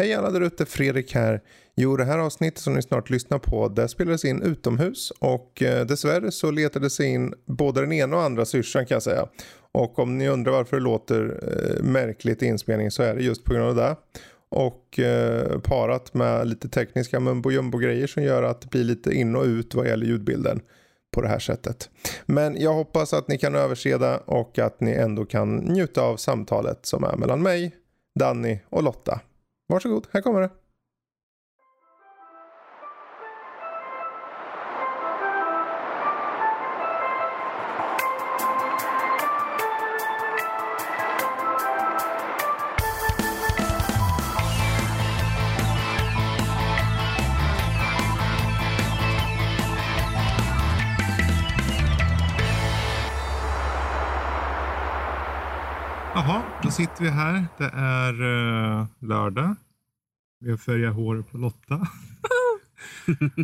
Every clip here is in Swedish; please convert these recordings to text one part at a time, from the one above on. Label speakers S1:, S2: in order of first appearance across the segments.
S1: Hej alla där ute, Fredrik här. Jo, det här avsnittet som ni snart lyssnar på, det spelades in utomhus och eh, dessvärre så letade sig in både den ena och andra syrsan kan jag säga. Och om ni undrar varför det låter eh, märkligt i inspelningen så är det just på grund av det. Och eh, parat med lite tekniska mumbo jumbo grejer som gör att det blir lite in och ut vad gäller ljudbilden på det här sättet. Men jag hoppas att ni kan överseda och att ni ändå kan njuta av samtalet som är mellan mig, Danny och Lotta. Varsågod, här kommer det. Jaha, då sitter vi här. Det är uh, lördag. Vi har färgat hår på Lotta.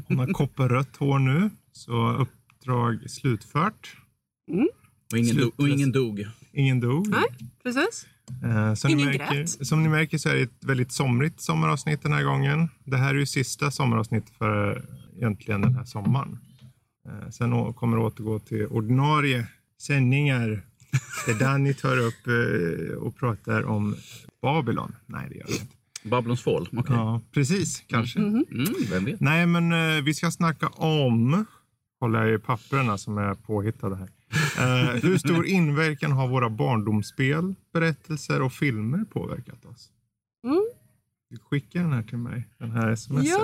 S1: Hon har kopparrött hår nu. Så uppdrag slutfört.
S2: Mm. Och, ingen dog, och ingen dog.
S1: Ingen dog.
S3: Nej, precis.
S1: Uh, som,
S3: ingen
S1: ni märker,
S3: grät.
S1: som ni märker så är det ett väldigt somrigt sommaravsnitt den här gången. Det här är ju sista sommaravsnittet för egentligen den här sommaren. Uh, sen kommer det återgå till ordinarie sändningar. Där Danny tar upp uh, och pratar om Babylon. Nej, det gör det inte.
S2: Babylons fall, okej.
S1: Ja, precis. Kanske.
S2: Mm, vem vet?
S1: Nej, men eh, vi ska snacka om, håller jag i papperna som är påhittade här. Eh, hur stor inverkan har våra barndomsspel, berättelser och filmer påverkat oss?
S3: Mm.
S1: Du skickade den här till mig, den här smset.
S3: Ja.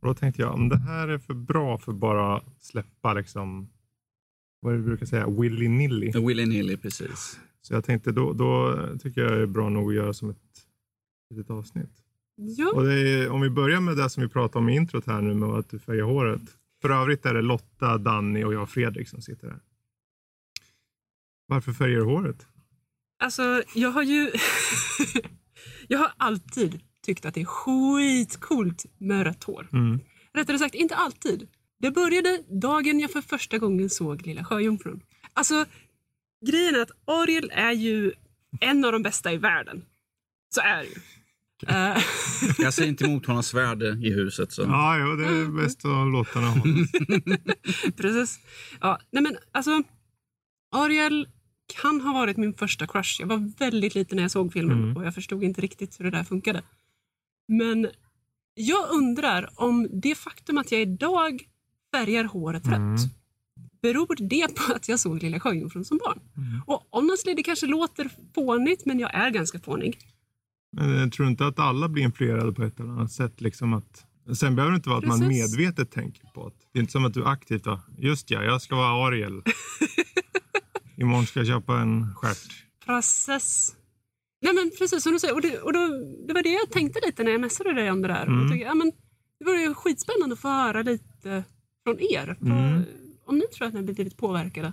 S1: Och då tänkte jag, om det här är för bra för bara släppa liksom, vad är det vi brukar säga, willy-nilly.
S2: Willy Nilly, precis.
S1: Så jag tänkte, då, då tycker jag det är bra nog att göra som ett litet avsnitt.
S3: Ja,
S1: Och är, om vi börjar med det som vi pratade om i introt här nu med att du färgar håret. För övrigt är det Lotta, Danny och jag Fredrik som sitter här. Varför färgar du håret?
S3: alltså jag har ju... jag har alltid tyckt att det är skitcoolt med rött hår.
S1: Mm.
S3: Rättare sagt, inte alltid. Det började dagen jag för första gången såg Lilla Sjöjungfrun. Alltså, grejen är att Ariel är ju en av de bästa i världen. Så är det ju. Eh,
S2: Jag ser inte emot hans värde i huset. Så.
S1: Ja, jo, det är bäst att låta den ha.
S3: Precis. Ja, nej men alltså, Ariel kan ha varit min första crush. Jag var väldigt liten när jag såg filmen
S1: Mm.
S3: och jag förstod inte riktigt hur det där funkade. Men jag undrar om det faktum att jag idag färgar håret
S1: Mm.
S3: rött Beror det på att jag såg Lilla Sjöjungfrun som barn?
S1: Mm.
S3: Och honestly, det kanske låter fånigt, men jag är ganska fånig.
S1: Men jag tror inte att alla blir influerade på ett eller annat sätt. Liksom att, sen behöver det inte vara att man
S3: Precis.
S1: medvetet tänker på det. Det är inte som att du aktivt då, just ja, jag ska vara Ariel. Imorgon ska jag köpa en stjärt.
S3: Process. Nej men precis som du säger. Och, det, och då, det var det jag tänkte lite när jag messade dig om det där.
S1: Mm.
S3: Och tyckte, ja, men, det vore ju skitspännande att få höra lite från er. På,
S1: Mm.
S3: Om ni tror att ni har blivit påverkade.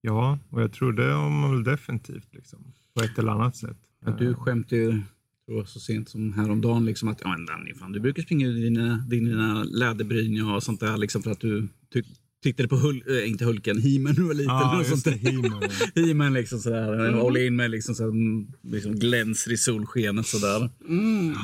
S1: Ja, och jag tror det har man väl definitivt liksom, på ett eller annat sätt.
S2: Ja, Du skämtade ju tror jag, så sent som häromdagen liksom att ja, men Danny, fan, du brukar springa i dina, dina läderbryn och sånt där liksom för att du ty tittade på Hul äh, inte Hulken, He-Man när du var liten.
S1: Ja,
S2: och
S1: just
S2: sånt där.
S1: He-Man.
S2: He-Man liksom sådär.
S3: Mm.
S2: All in med liksom, så, mm, liksom glänser i solskenet sådär.
S3: Mm.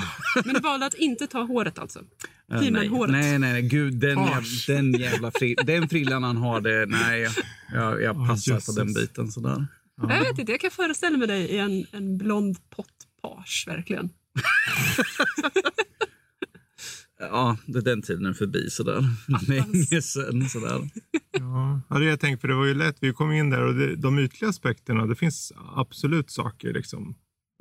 S3: Men du valde att inte ta håret alltså?
S2: Eh, nej,
S3: He-Man-håret?
S2: nej, nej, gud, den, jävla, den jävla fri, den frillan han har, det, nej, jag, jag, passar
S1: jösses.
S2: på den biten sådär.
S3: Jag vet inte, jag kan föreställa mig dig i en, en blond pottpage, verkligen.
S2: Ja, det, den tiden är förbi sådär. Länge sedan sådär.
S1: Ja, ja, det jag tänkte, för det var ju lätt. Vi kom in där och det, de ytliga aspekterna, det finns absolut saker liksom.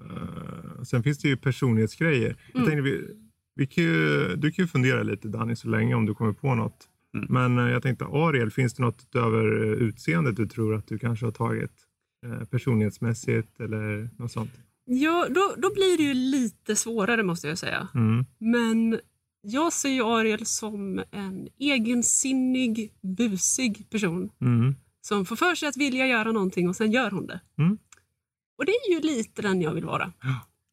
S1: Eh, sen finns det ju personlighetsgrejer. Jag tänkte, vi, vi kan ju, du kan ju fundera lite Danny så länge om du kommer på något.
S2: Mm.
S1: Men eh, jag tänkte Ariel, finns det något utöver eh, utseendet du tror att du kanske har tagit personlighetsmässigt eller något sånt?
S3: Ja, då, då blir det ju lite svårare måste jag säga.
S1: Mm.
S3: Men jag ser ju Ariel som en egensinnig, busig person
S1: Mm.
S3: som får för sig att vilja göra någonting och sen gör hon det.
S1: Mm.
S3: Och det är ju lite den jag vill vara.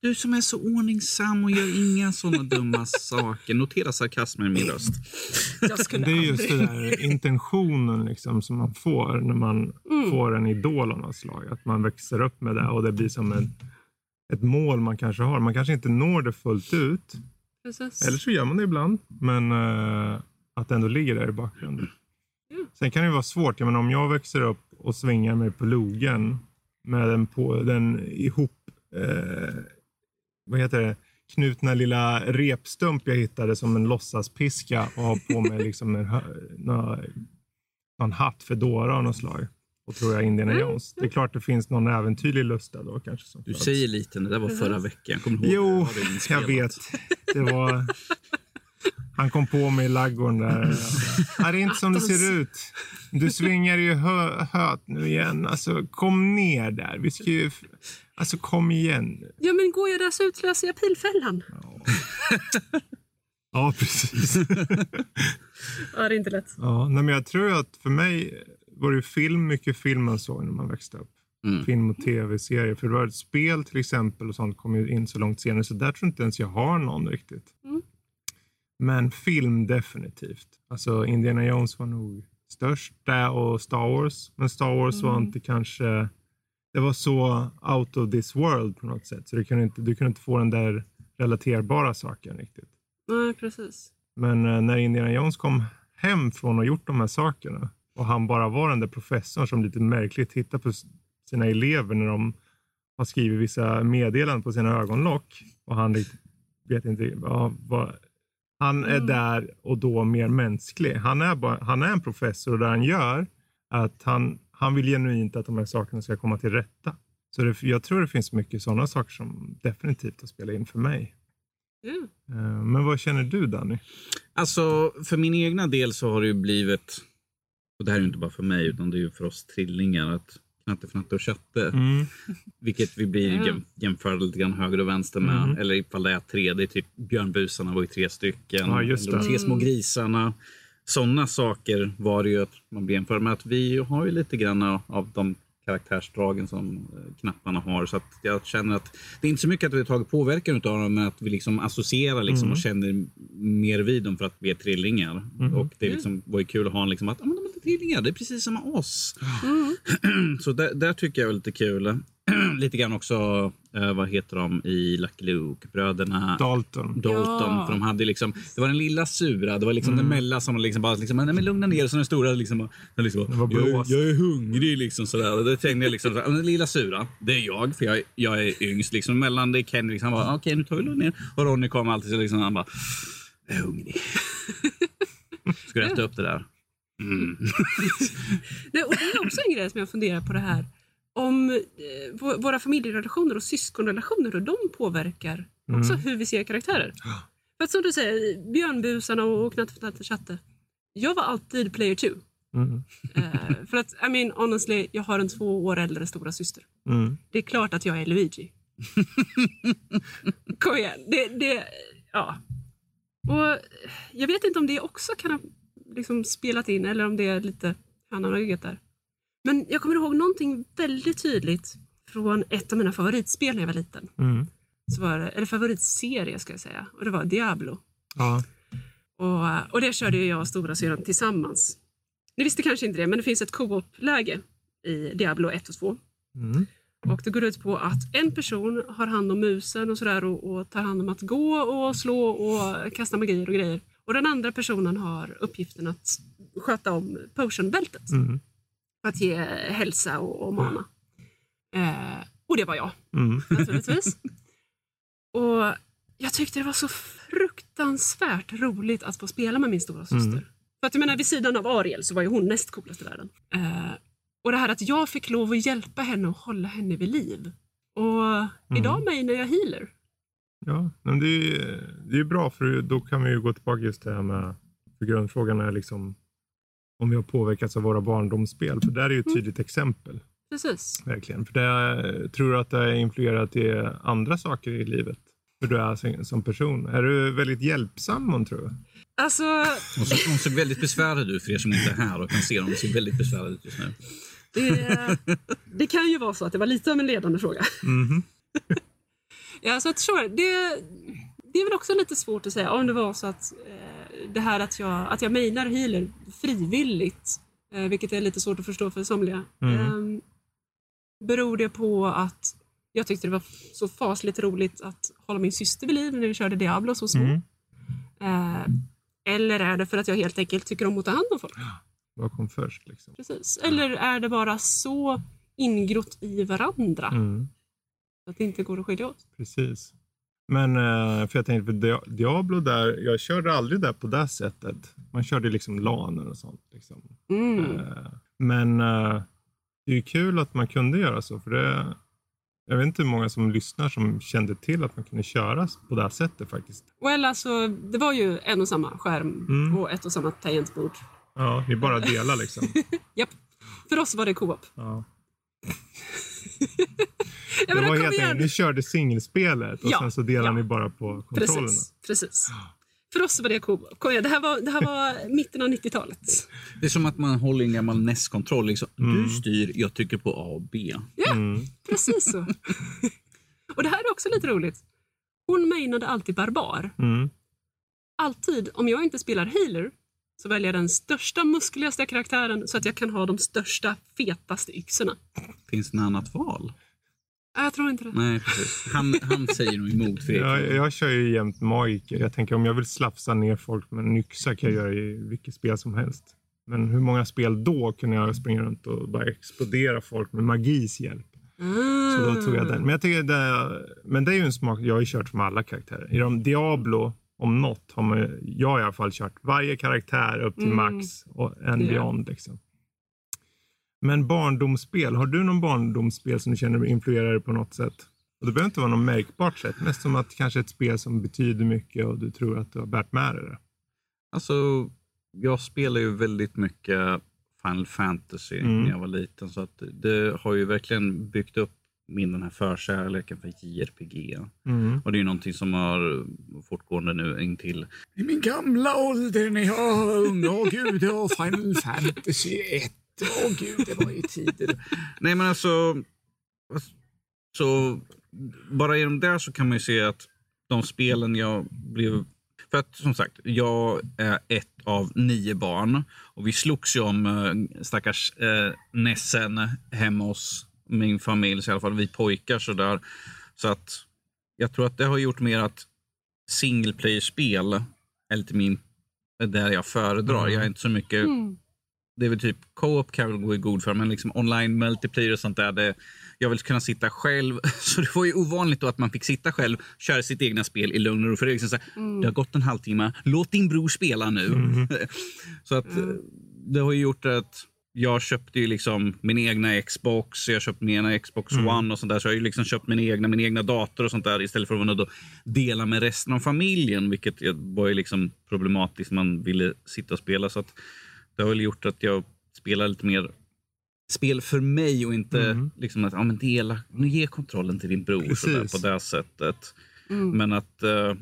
S2: Du som är så ordningsam och gör inga sådana dumma saker. Notera sarkasmen i min röst.
S1: Det är just det där intentionen liksom som man får när man
S3: Mm.
S1: får en idol av något slag. Att man växer upp med det och det blir som en ett mål man kanske har. Man kanske inte når det fullt ut.
S3: Precis.
S1: Eller så gör man det ibland. Men eh, att det ändå ligger där i bakgrunden.
S3: Mm.
S1: Sen kan det vara svårt. Jag menar, om jag växer upp och svingar mig på logen med den, på, den ihop... Eh, vad heter det? knutna lilla repstump jag hittade som en låtsaspiska och har på mig liksom en, hö- nå- någon hatt för Dora av något slag. Och tror jag Indiana
S3: Mm.
S1: Jones. Det är klart det finns någon äventyrlig lusta då kanske. Som
S2: Du säger lite, det där var förra veckan. Kommer ihåg?
S1: Jo,
S2: Det
S1: jag vet. Det var... Han kom på mig i ladugården där. Ja, det är inte som det ser ut. Du svingar ju hö, höt nu igen. Alltså, kom ner där. Vi ska ju... Alltså, kom igen.
S3: Ja, men går jag där så utlöser jag pilfällan.
S1: Ja, precis.
S3: Ja, det är inte lätt.
S1: Ja, nej, men jag tror att för mig var det film, mycket film man såg när man växte upp.
S2: Mm.
S1: Film och tv-serier. För det var ett spel till exempel och sånt kom ju in så långt senare. Så där tror inte ens jag har någon riktigt.
S3: Mm.
S1: Men film definitivt. Alltså Indiana Jones var nog störst där och Star Wars. Men Star Wars var
S3: Mm.
S1: inte kanske... Det var så out of this world på något sätt. Så du kunde inte, du kunde inte få den där relaterbara saken riktigt.
S3: Nej, precis.
S1: Men eh, när Indiana Jones kom hem från att gjort de här sakerna och han bara var den där professorn som lite märkligt tittar på sina elever när de har skrivit vissa meddelanden på sina ögonlock och han vet inte ja, vad, Han är
S3: Mm.
S1: där och då mer mänsklig. Han är, bara, han är en professor och det han gör är att han, han vill genuint att de här sakerna ska komma till rätta. Så det, jag tror det finns mycket sådana saker som definitivt har spelat in för mig.
S3: Ja.
S1: Eh, Men vad känner du Danny?
S2: Alltså, för min egna del så har det ju blivit, och det här är ju inte bara för mig utan det är ju för oss trillingar, att Knatte, Fnatte och Tjatte,
S1: Mm.
S2: vilket vi blir jäm, jämförda lite grann höger och vänster med.
S1: Mhm.
S2: Eller ifall det är tre, det är typ Björnbusarna var ju tre stycken.
S1: Ja, just
S2: eller De
S1: det.
S2: tre små
S3: Mm.
S2: grisarna. Sådana saker var det ju att man blir jämförd med att vi har ju lite grann av- de karaktärsdragen som eh, knapparna har. Så att jag känner att det är inte så mycket att vi har tagit påverkan av dem, men att vi liksom associerar liksom
S1: Mm.
S2: och känner mer vid dem för att vi är trillingar.
S1: Mm.
S2: Och det liksom var ju kul att ha en liksom att "Ja, men de är trillingar, det är precis som oss.
S3: Mm.
S2: Så där, där tycker jag är lite kul. lite grann också, eh, vad heter de i Lucky Luke? Bröderna
S1: Dalton.
S2: Dalton.
S3: Ja.
S2: För de hade liksom, det var den lilla sura, det var liksom
S1: Mm.
S2: den mella som liksom bara liksom, nej men lugna ner. Så den stora liksom, den liksom
S1: Den var
S2: jag,
S1: blåst.
S2: jag är hungrig liksom sådär. Och då tänkte jag liksom, så här, "Men den lilla sura, det är jag, för jag, jag är yngst. Liksom mellan det är Kenny, liksom, han bara, okej nu tar vi lugna ner. Och Ronny kom alltid så liksom, han bara, jag är hungrig. Ska du äta upp det där? Mm.
S3: Nej, och det är också en grej som jag funderar på det här. Om eh, vå- våra familjerelationer och syskonrelationer och de påverkar också
S1: Mm.
S3: hur vi ser karaktärer. För att som du säger, Björnbusarna och Knatte Fnatte Tjatte. Jag var alltid player two.
S1: Mm.
S3: Eh, för att, I mean honestly, jag har en två år äldre stora syster.
S1: Mm.
S3: Det är klart att jag är Luigi. Kom igen. Det, det, ja. Och jag vet inte om det också kan ha liksom spelat in eller om det är lite hönan och ägget där. Men jag kommer ihåg någonting väldigt tydligt från ett av mina favoritspel när jag var liten.
S1: Mm.
S3: Så var det, eller favoritserie ska jag säga. Och det var Diablo.
S1: Ja.
S3: Och, och det körde jag och stora syrran tillsammans. Ni visste kanske inte det, men det finns ett co-op-läge i Diablo 1 och 2.
S1: Mm.
S3: Och det går ut på att en person har hand om musen och sådär och, och tar hand om att gå och slå och kasta magier och grejer. Och den andra personen har uppgiften att sköta om potionbältet.
S1: Mm.
S3: För att ge hälsa och, och mana. Eh, och det var jag
S1: Mm.
S3: naturligtvis. och jag tyckte det var så fruktansvärt roligt att få spela med min stora syster.
S1: Mm.
S3: För att jag menar, vid sidan av Ariel så var ju hon näst coolast i världen. Eh, och det här att jag fick lov att hjälpa henne och hålla henne vid liv. Och idag menar jag healer.
S1: Ja, men det är ju det är bra för då kan vi ju gå tillbaka just det här med, för grundfrågan är liksom om vi har påverkats av våra barndomsspel. För där är ju ett tydligt exempel.
S3: Precis.
S1: Verkligen. För det, tror du att det har influerat i andra saker i livet? Hur du är som, person? Är du väldigt hjälpsam man tror jag?
S3: Alltså,
S2: Hon såg, hon såg väldigt besvärad ut för er som inte är här och kan se dem. Hon ser väldigt besvärad ut just nu.
S3: det, det kan ju vara så att det var lite av en ledande fråga.
S1: Mhm.
S3: Ja, så att, sure, det, det är väl också lite svårt att säga om det var så att eh, det här att jag, att jag mailar healer frivilligt, eh, vilket är lite svårt att förstå för somliga.
S1: Mm.
S3: Eh, beror det på att jag tyckte det var så fasligt roligt att hålla min syster vid liv när vi körde Diablo så små.
S1: Mm.
S3: Eh, eller är det för att jag helt enkelt tycker om att ta hand om folk?
S1: Vad kom först? Liksom?
S3: Precis. Eller är det bara så ingrott i varandra
S1: Mm.
S3: att det inte går att skilja åt?
S1: Precis. Men eh, för jag tänkte för Dia- Diablo där, jag körde aldrig där på det sättet. Man körde liksom laner och sånt. Liksom.
S3: Mm.
S1: Eh, Men eh, det är ju kul att man kunde göra så. För det, jag vet inte hur många som lyssnar som kände till att man kunde köra på det sättet faktiskt.
S3: Well, alltså, det var ju en och samma skärm
S1: Mm.
S3: och ett och samma tangentbord.
S1: Ja, ni bara delar liksom.
S3: Japp. För oss var det co-op.
S1: Ja.
S3: Jag
S1: Det var helt enkelt, ni körde singelspelet och
S3: Ja,
S1: sen så delade
S3: ja.
S1: ni bara på kontrollerna.
S3: Precis. precis. För oss var det. Kom igen, det här var, det här var mitten av 90-talet.
S2: Det är som att man håller en gammal NES-kontroll. Liksom.
S1: Mm.
S2: Du styr, jag trycker på A och B.
S3: Ja,
S1: Mm.
S3: precis så. och det här är också lite roligt. Hon mainade alltid barbar.
S1: Mm.
S3: Alltid, om jag inte spelar healer, så väljer jag den största, muskligaste karaktären så att jag kan ha de största, fetaste yxorna.
S2: Finns det något annat val?
S3: Nej, Jag tror inte det.
S2: Nej, precis. Han, han säger nog emot Fredrik.
S1: Jag, jag kör ju jämt magiker. Jag tänker om jag vill slafsa ner folk med en yxa kan jag göra i vilket spel som helst. Men hur många spel då kunde jag springa runt och bara explodera folk med magis hjälp? Så då tog jag den. Men, jag tycker det, men det är ju en smak. Jag har ju kört med alla karaktärer. I de Diablo, om något, har man, jag i alla fall kört varje karaktär upp till
S3: Mm.
S1: max och en
S3: Ja.
S1: beyond. Liksom. Men barndomsspel, har du någon barndomsspel som du känner influerar dig på något sätt? Och det behöver inte vara något märkbart sätt. Mest som att kanske ett spel som betyder mycket och du tror att du har bärt med dig det.
S2: Alltså, jag spelar ju väldigt mycket Final Fantasy
S1: Mm.
S2: när jag var liten. Så att det har ju verkligen byggt upp min den här förkärleken för JRPG.
S1: Mm.
S2: Och det är ju någonting som har fortgående nu in till i min gamla ålder när jag var ung. Åh gud, det var Final Fantasy 1. Åh gud, det var ju tider. Nej men alltså, så bara genom det så kan man ju se att de spelen jag blev för att som sagt, jag är ett av nio barn och vi slogs ju om äh, stackars äh, Nessen hemma hos min familj, så i alla fall vi pojkar sådär. Så att jag tror att det har gjort mer att single player-spel är lite min, där jag föredrar.
S1: Mm.
S2: Jag är inte så mycket
S3: Mm.
S2: det är väl typ co-op kan jag väl gå i god för, men liksom online multiplayer och sånt där. Det, jag vill kunna sitta själv. Så det var ju ovanligt då att man fick sitta själv, köra sitt egna spel i lugn och ro. För det, är liksom så här,
S3: Mm.
S2: det har gått en halvtimme, låt din bror spela nu.
S1: Mm.
S2: så att eh, det har ju gjort att jag köpte ju liksom min egna Xbox, jag köpte min egna Xbox
S1: Mm.
S2: One och sånt där. Så jag har ju liksom köpt min egna, min egna dator och sånt där istället för att vara dela med resten av familjen. Vilket var ju liksom problematiskt. Man ville sitta och spela. Så att det har väl gjort att jag spelar lite mer spel för mig och inte
S1: Mm.
S2: liksom att ja, men dela, nu ge kontrollen till din bror så där, på det sättet.
S3: Mm.
S2: Men att eh,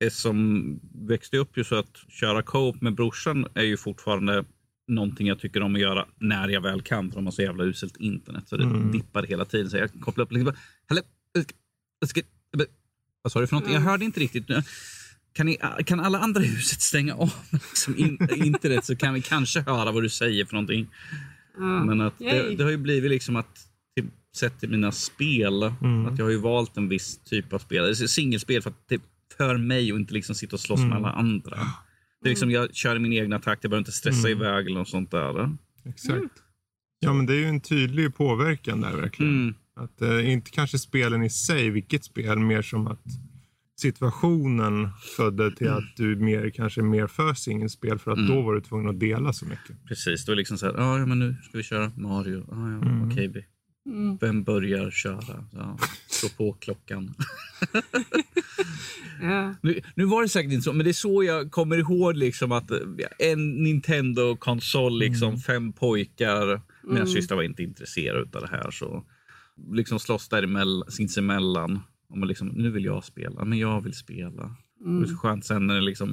S2: det som växte upp ju så att köra co-op med brorsan är ju fortfarande någonting jag tycker om att göra när jag väl kan. För de har så jävla uselt internet så det
S1: Mm.
S2: dippar hela tiden. Så jag kopplar upp liksom Hallå, vad sa du för någonting? Jag
S3: Mm.
S2: hörde inte riktigt. Kan, ni, kan alla andra i huset stänga av liksom in, internet så kan vi kanske höra vad du säger för någonting.
S3: Ja.
S2: Men att det, det har ju blivit liksom att typ, sett till mina spel,
S1: Mm.
S2: att jag har ju valt en viss typ av spel. Singelspel för att det för mig och inte liksom sitta och slåss
S1: Mm.
S2: med alla andra. Det är liksom, jag kör i min egna takt, jag behöver inte stressa
S1: Mm.
S2: iväg eller något sånt där.
S1: Exakt. Ja, men det är ju en tydlig påverkan där verkligen.
S2: Mm.
S1: Att eh, inte kanske spelen i sig, vilket spel, mer som att situationen födde till
S2: Mm.
S1: att du mer, kanske är mer för singelspel för att då var du tvungen att dela så mycket.
S2: Precis, det var liksom så här, "Ja, men nu ska vi köra Mario. Ah, ja,
S1: Mm.
S2: Okej, vi-
S3: Mm.
S2: vem börjar köra? Ja, slå på klockan.
S3: Ja.
S2: Nu, nu var det säkert inte så, men det är så jag kommer ihåg liksom att en Nintendo-konsol, liksom fem pojkar. Mina
S3: Mm.
S2: systrar var inte intresserade av det här. Så liksom slåss däremellan, sinsemellan. Och man liksom, nu vill jag spela, men jag vill spela.
S3: Mm.
S2: Det är så skönt sen när liksom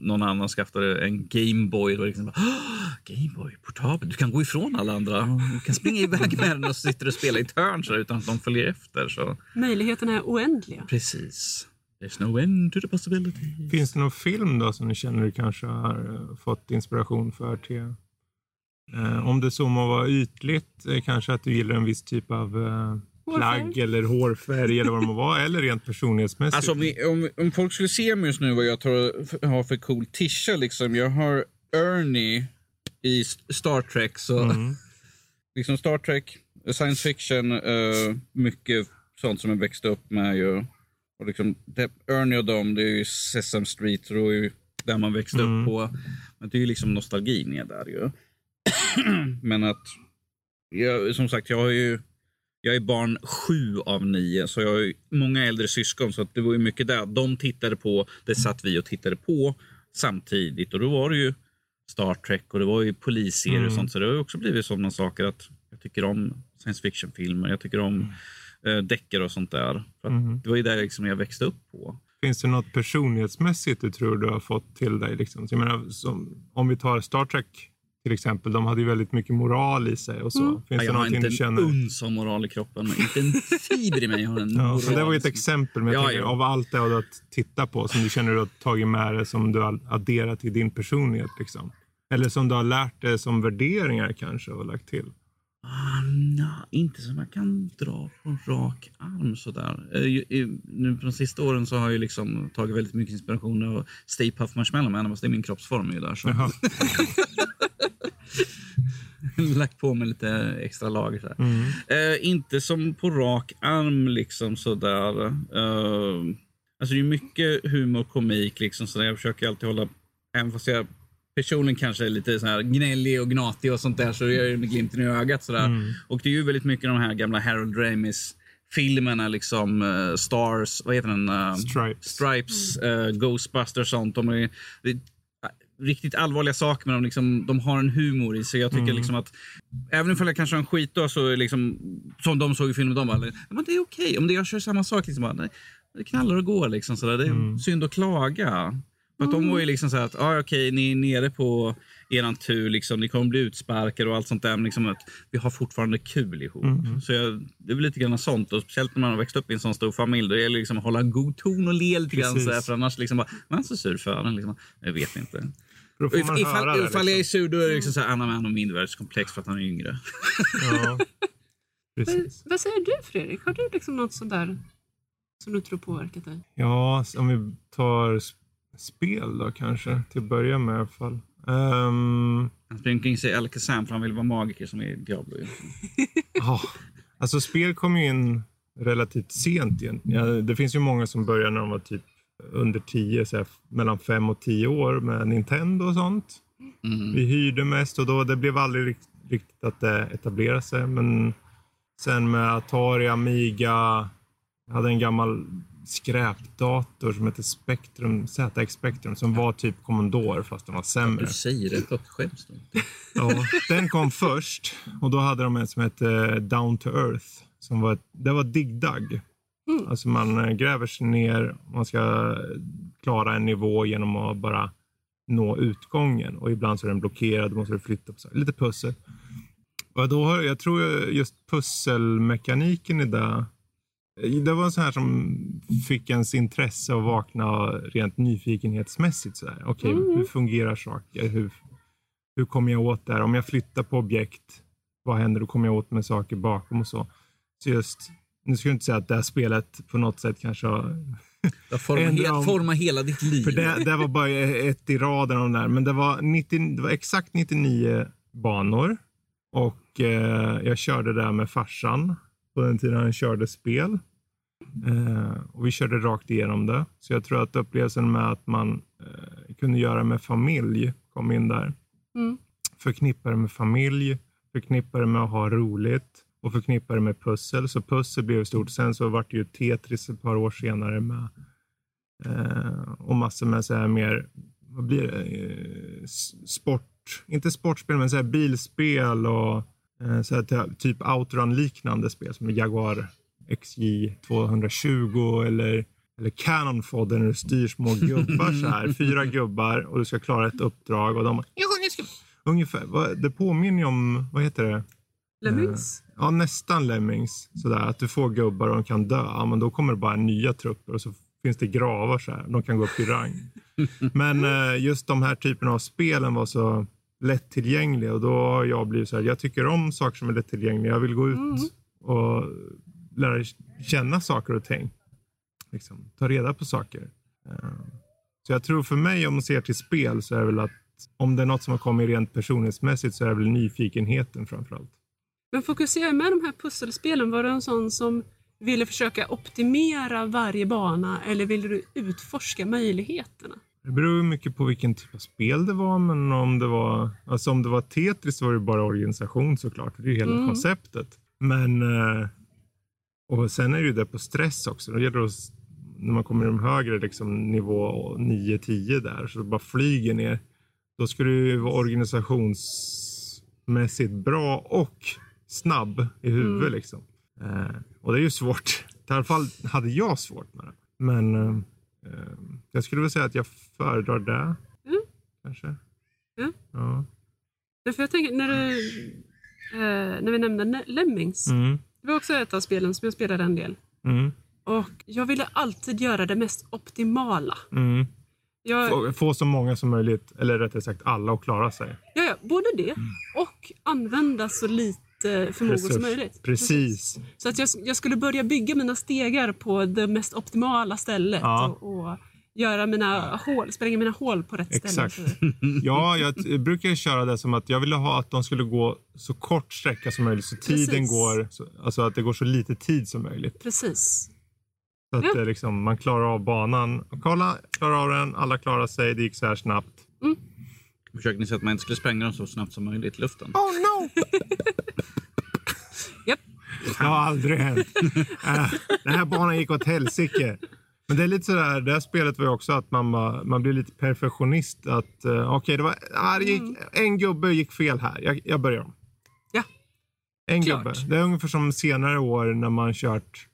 S2: någon annan skaffade en Gameboy. Liksom, bara, "Åh, Gameboy, portabel. Du kan gå ifrån alla andra. Du kan springa iväg med den och sitta och spela i ett hörn så utan att de följer efter. Så.
S3: Möjligheterna är oändliga.
S2: Precis. There's no end to the possibility.
S1: Finns det någon film då som ni känner du kanske har eh, fått inspiration för till? Eh, om det så må vara ytligt, eh, kanske att du gillar en viss typ av eh. Plagg eller hårfärg eller vad det må vara. Eller rent personlighetsmässigt.
S2: Alltså om, vi, om, om folk skulle se mig just nu vad jag tar, har för cool tisha liksom. Jag har Ernie i Star Trek. Så
S1: Mm.
S2: liksom Star Trek, science fiction, eh, mycket sånt som jag växte upp med ju. Och liksom, det, Ernie och dem, det är ju Sesame Street och ju där man växte
S1: Mm.
S2: upp på. Men det är ju liksom nostalgin är där ju. Men att, jag, som sagt, jag har ju jag är barn sju av nio, så jag har ju många äldre syskon. Så det var ju mycket där. De tittade på, det satt vi och tittade på samtidigt. Och då var det ju Star Trek och det var ju polisserier och
S1: Mm.
S2: sånt. Så det har ju också blivit sådana saker att jag tycker om science fiction-filmer. Jag tycker om eh, deckare och sånt där.
S1: Mhm.
S2: Det var ju där liksom jag växte upp på.
S1: Finns det något personlighetsmässigt du tror du har fått till dig? Liksom? Så Jag menar, som, om vi tar Star Trek till exempel. De hade ju väldigt mycket moral i sig och så. Finns
S2: jag
S1: det
S2: har inte
S1: du
S2: en
S1: känner?
S2: uns av moral i kroppen. men Inte en fiber i mig har en
S1: Ja,
S2: moral.
S1: det var ett
S2: liksom.
S1: exempel. Men jag
S2: Ja,
S1: tänker,
S2: ja.
S1: av allt det du har tittat på som du känner du har tagit med dig som du har adderat till din personlighet. Liksom. Eller som du har lärt dig som värderingar kanske och lagt till.
S2: Ah, nja, inte som jag kan dra på rak arm sådär. Eh, i- Nu på de sista åren så har jag liksom tagit väldigt mycket inspiration av Stay Puft Marshmallow Man. fast Det är min kroppsform ju där. Så. Lagt på mig lite extra lager. Så.
S1: Mm.
S2: Eh, inte som på rak arm liksom sådär. Eh, alltså det är mycket humor och komik liksom så Jag försöker alltid hålla, även fast jag personligen kanske är lite så här gnällig och gnatig och sånt där så jag det med glimten i ögat sådär.
S1: Mm.
S2: Och det är ju väldigt mycket de här gamla Harold Ramis filmerna liksom eh, Stars, vad heter den? Eh,
S1: Stripes.
S2: Stripes, eh, Ghostbusters och sånt. De är, är riktigt allvarliga saker men de, liksom, de har en humor i sig. Jag tycker
S1: Mm.
S2: liksom att även om jag kanske har en skitdag så liksom, som de såg i filmen, de bara, men det är okej. Om det jag kör samma sak, liksom, bara, nej, det knallar och går. Liksom, sådär. Det är
S1: Mm.
S2: synd att klaga. För att de var ju liksom så här att, ah, okej, ni är nere på eran tur, liksom, ni kommer bli utsparkade och allt sånt där. Men liksom att vi har fortfarande kul ihop.
S1: Mm.
S2: Så jag, det är väl lite grann sånt. Och speciellt när man har växt upp i en sån stor familj. Då gäller det liksom att hålla en god ton och le lite grann. Så här, för annars liksom bara, man är så sur för den. Liksom. Jag vet inte.
S1: För då får man
S2: If, ifall
S1: höra det,
S2: ifall jag är
S1: liksom.
S2: sur då är det liksom så här, Anna Man och mindervärdeskomplex för att han är yngre.
S1: Ja. Precis.
S3: vad säger du Fredrik? Har du liksom något sådär som du tror påverkat dig?
S1: Ja, om vi tar spel då kanske, till att börja med i alla fall. Ehm,
S2: Han springer omkring sig Alakazam för han vill vara magiker som är Diablo.
S1: ja, alltså spel kom ju in relativt sent igen. Ja, det finns ju många som börjar när de var typ under 10, så här, mellan 5 och 10 år med Nintendo och sånt.
S2: Mm.
S1: Vi hyrde mest och då, det blev aldrig rikt, riktigt att det etablerade sig. Men sen med Atari, Amiga, jag hade en gammal skräpdator som hette Spectrum, ZX Spectrum, som var typ Commodore fast den var sämre.
S2: Du säger det högt, skäms du inte?
S1: Ja, den kom först och då hade de en som hette Down to Earth. Som var, det var dig-dug.
S3: Mm.
S1: Alltså man eh, gräver sig ner, man ska klara en nivå genom att bara nå utgången. Och ibland så är den blockerad, då måste du flytta på sig. Lite pussel. Och då har, jag tror just pusselmekaniken i det. Det var en sån här som fick ens intresse att vakna rent nyfikenhetsmässigt. Så. Okej,
S3: Mm.
S1: hur fungerar saker? Hur, hur kommer jag åt det här? Om jag flyttar på objekt, vad händer? Då kommer jag åt med saker bakom och så. Så just, nu ska jag inte säga att det här spelet på något sätt kanske har... Om-
S2: formar hela ditt liv.
S1: För det, det var bara ett i raden av de där. Men det var, 90, det var exakt 99 banor. Och eh, jag körde där med farsan på den tiden han körde spel. Eh, och vi körde rakt igenom det. Så jag tror att upplevelsen med att man eh, kunde göra med familj kom in där.
S3: Mm.
S1: Förknippa det med familj, förknippa det med att ha roligt och förknippa det med pussel. Så pussel blev stort. Sen så vart det ju Tetris ett par år senare med eh, och massor med så här mer, vad blir det, eh, sport, inte sportspel men så här bilspel och eh, så här ty- typ outrun-liknande spel som Jaguar XJ 220 eller eller Cannon Fodder när du styr små gubbar så här. Fyra gubbar och du ska klara ett uppdrag och de "Ja, jag ska... Ungefär, det påminner ju om, vad heter det?
S3: Lemmings?
S1: Ja, nästan Lemmings. Sådär, att du får gubbar och de kan dö. Ja, men då kommer det bara nya trupper och så finns det gravar så här. De kan gå upp i rang. men eh, just de här typerna av spelen var så lättillgängliga och då har jag blivit så här. Jag tycker om saker som är lättillgängliga. Jag vill gå ut
S3: Mm.
S1: och lära känna saker och ting. Liksom, ta reda på saker. Eh, Så jag tror för mig om man ser till spel så är det väl att om det är något som har kommit rent personlighetsmässigt så är det väl nyfikenheten framförallt.
S3: Men fokuserar med de här pusselspelen, var du en sån som ville försöka optimera varje bana eller ville du utforska möjligheterna?
S1: Det beror ju mycket på vilken typ av spel det var, men om det var, alltså om det var Tetris var det bara organisation såklart. Det är ju hela
S3: Mm.
S1: konceptet. Men, eh, och sen är det ju det på stress också. Då gäller det att, när man kommer i de högre liksom, nivå 9-10 där, så bara flyger ner. Då ska du vara organisationsmässigt bra och snabb i huvudet.
S3: Mm.
S1: Liksom. Eh, och det är ju svårt. I alla fall hade jag svårt med det. Men eh, eh, jag skulle väl säga att jag föredrar det.
S3: Mm.
S1: Kanske.
S3: Ja.
S1: Ja.
S3: Ja, För jag tänker, när, du, eh, när vi nämnde Lemmings,
S1: Mm.
S3: det var också ett av spelen som jag spelade en del.
S1: Mm.
S3: Och jag ville alltid göra det mest optimala.
S1: Mm.
S3: Jag,
S1: Få, få så många som möjligt, eller rättare sagt alla, att klara sig.
S3: ja, både det och använda så lite förmågor som
S1: Resurs.
S3: möjligt.
S1: Precis.
S3: Så att jag, jag skulle börja bygga mina stegar på det mest optimala stället
S1: Ja.
S3: och, och göra mina hål, spränga mina hål på rätt
S1: Exakt.
S3: ställe.
S1: Ja, jag brukar köra det som att jag ville ha att de skulle gå så kort sträcka som möjligt. Så tiden
S3: Precis.
S1: går, så- alltså att det går så lite tid som möjligt.
S3: Precis.
S1: Så att
S3: Ja.
S1: liksom, man klarar av banan. Kolla, klarar av den, alla klarar sig, det gick så här snabbt.
S2: Försökte ni säga att man inte skulle spränga dem så snabbt som möjligt i luften?
S1: Oh no!
S3: Japp.
S1: Det har aldrig hänt. Äh, den här banan gick åt helsike. Men det är lite sådär, det här spelet var ju också att man, bara- man blir lite perfektionist. Att uh, okej, det var, ah, det gick, en gubbe gick fel här. Jag, jag börjar om.
S3: Ja.
S1: En
S3: Klart.
S1: gubbe. Det är ungefär som senare år när man kört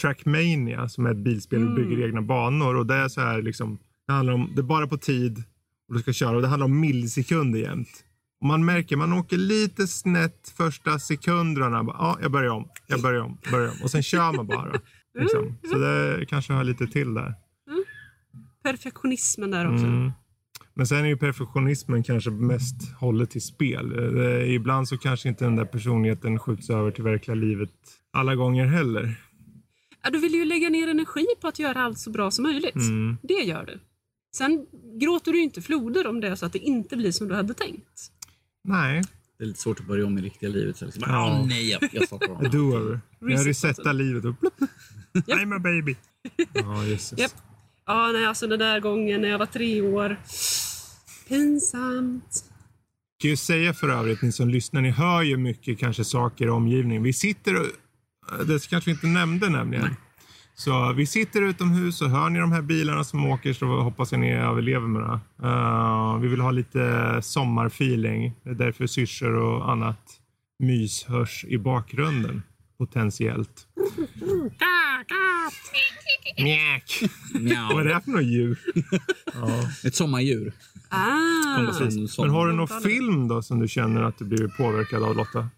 S1: Trackmania som är ett bilspel och bygger egna banor. Och det är så här liksom, det handlar om, det är bara på tid och du ska köra och det handlar om millisekunder jämt. Och man märker, man åker lite snett första sekunderna. Ja, jag börjar om, jag börjar om, börjar om. Och sen kör man bara. Liksom. Så det kanske har lite till där.
S3: Perfektionismen där också.
S1: Mm. Men sen är ju perfektionismen kanske mest hållet till spel. Ibland så kanske inte den där personligheten skjuts över till verkliga livet alla gånger heller.
S3: Ja, du vill ju lägga ner energi på att göra allt så bra som möjligt.
S1: Mm.
S3: Det gör du. Sen gråter du inte floder om det är så att det inte blir som du hade tänkt.
S1: Nej,
S2: Det är lite svårt att börja om i riktiga livet. Så liksom,
S1: Ja.
S2: Åh nej, jag, jag startar om.
S1: a do-over. Jag
S3: Reset
S1: resetar livet och plupp. I'm a baby. Ja, jösses.
S3: Japp. Ja, nej, alltså den där gången när jag var tre år. Pinsamt.
S1: kan ju säga för övrigt, ni som lyssnar, ni hör ju mycket kanske saker i omgivningen. Vi sitter och, det kanske vi inte nämnde nämligen. Så vi sitter utomhus och hör ni de här bilarna som åker så hoppas jag ni överlever med det. Uh, vi vill ha lite sommarfeeling. Det är därför syrsor och annat mys hörs i bakgrunden potentiellt. Mjäk! Vad är det här för något djur? ja.
S2: Ett sommardjur.
S3: Ah.
S1: Men har du någon film då som du känner att du blir påverkad av Lotta?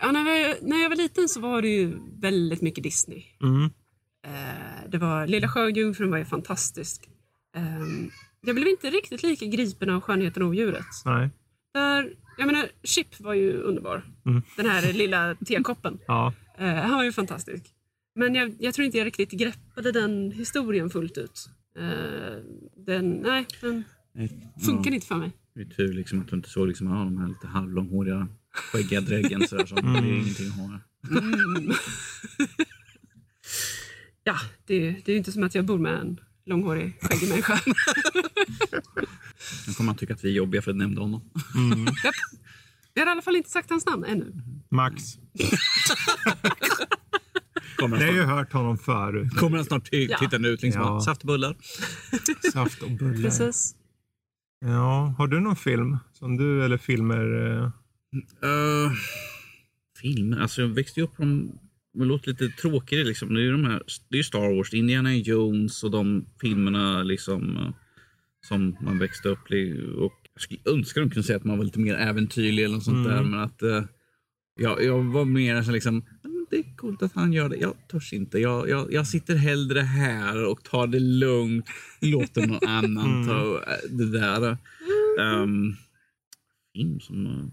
S3: Ja, när, jag, när jag var liten så var det ju väldigt mycket Disney.
S1: Mm.
S3: Eh, det var, Lilla Sjöjungfrun var ju fantastisk. Eh, jag blev inte riktigt lika gripen av Skönheten och odjuret.
S1: Nej.
S3: Där, jag menar, Chip var ju underbar.
S1: Mm.
S3: Den här lilla tekoppen.
S1: Ja.
S3: Eh, han var ju fantastisk. Men jag, jag tror inte jag riktigt greppade den historien fullt ut. Eh, den, nej, den funkar inte för mig.
S2: Det är tur liksom att du inte såg liksom, ja, de här lite halvlånghåriga skäggiga dräggen. Sådär, så Det är ingenting att ha.
S3: Mm. ja, det, det är ju inte som att jag bor med en långhårig, skäggig människa.
S2: Nu kommer man tycka att vi är jobbiga för att nämnde honom.
S3: Japp. Vi har i alla fall inte sagt hans namn ännu.
S1: Max.
S2: Kommer
S1: Jag har
S2: han
S1: ju
S2: snart,
S1: hört honom förut.
S2: kommer han snart ty-
S3: Ja.
S2: titta ut liksom,
S1: Ja.
S2: saft och bullar.
S1: Saft och bullar.
S3: Precis.
S1: Ja, har du någon film som du eller filmer? eh,
S2: Uh, filmer? Alltså jag växte upp de... Det låter lite tråkigare liksom. Det är ju de här, det är Star Wars, Indiana Jones och de filmerna liksom eh, som man växte upp. Och jag skulle önska de kunde säga att man var lite mer äventyrlig eller något sånt där. Men att uh, jag, jag var mer så liksom, "Ja, men det är coolt att han gör det. Jag törs inte. Jag, jag, jag sitter hellre här och tar det lugnt. Låter någon annan ta eh, det där. Um, film som...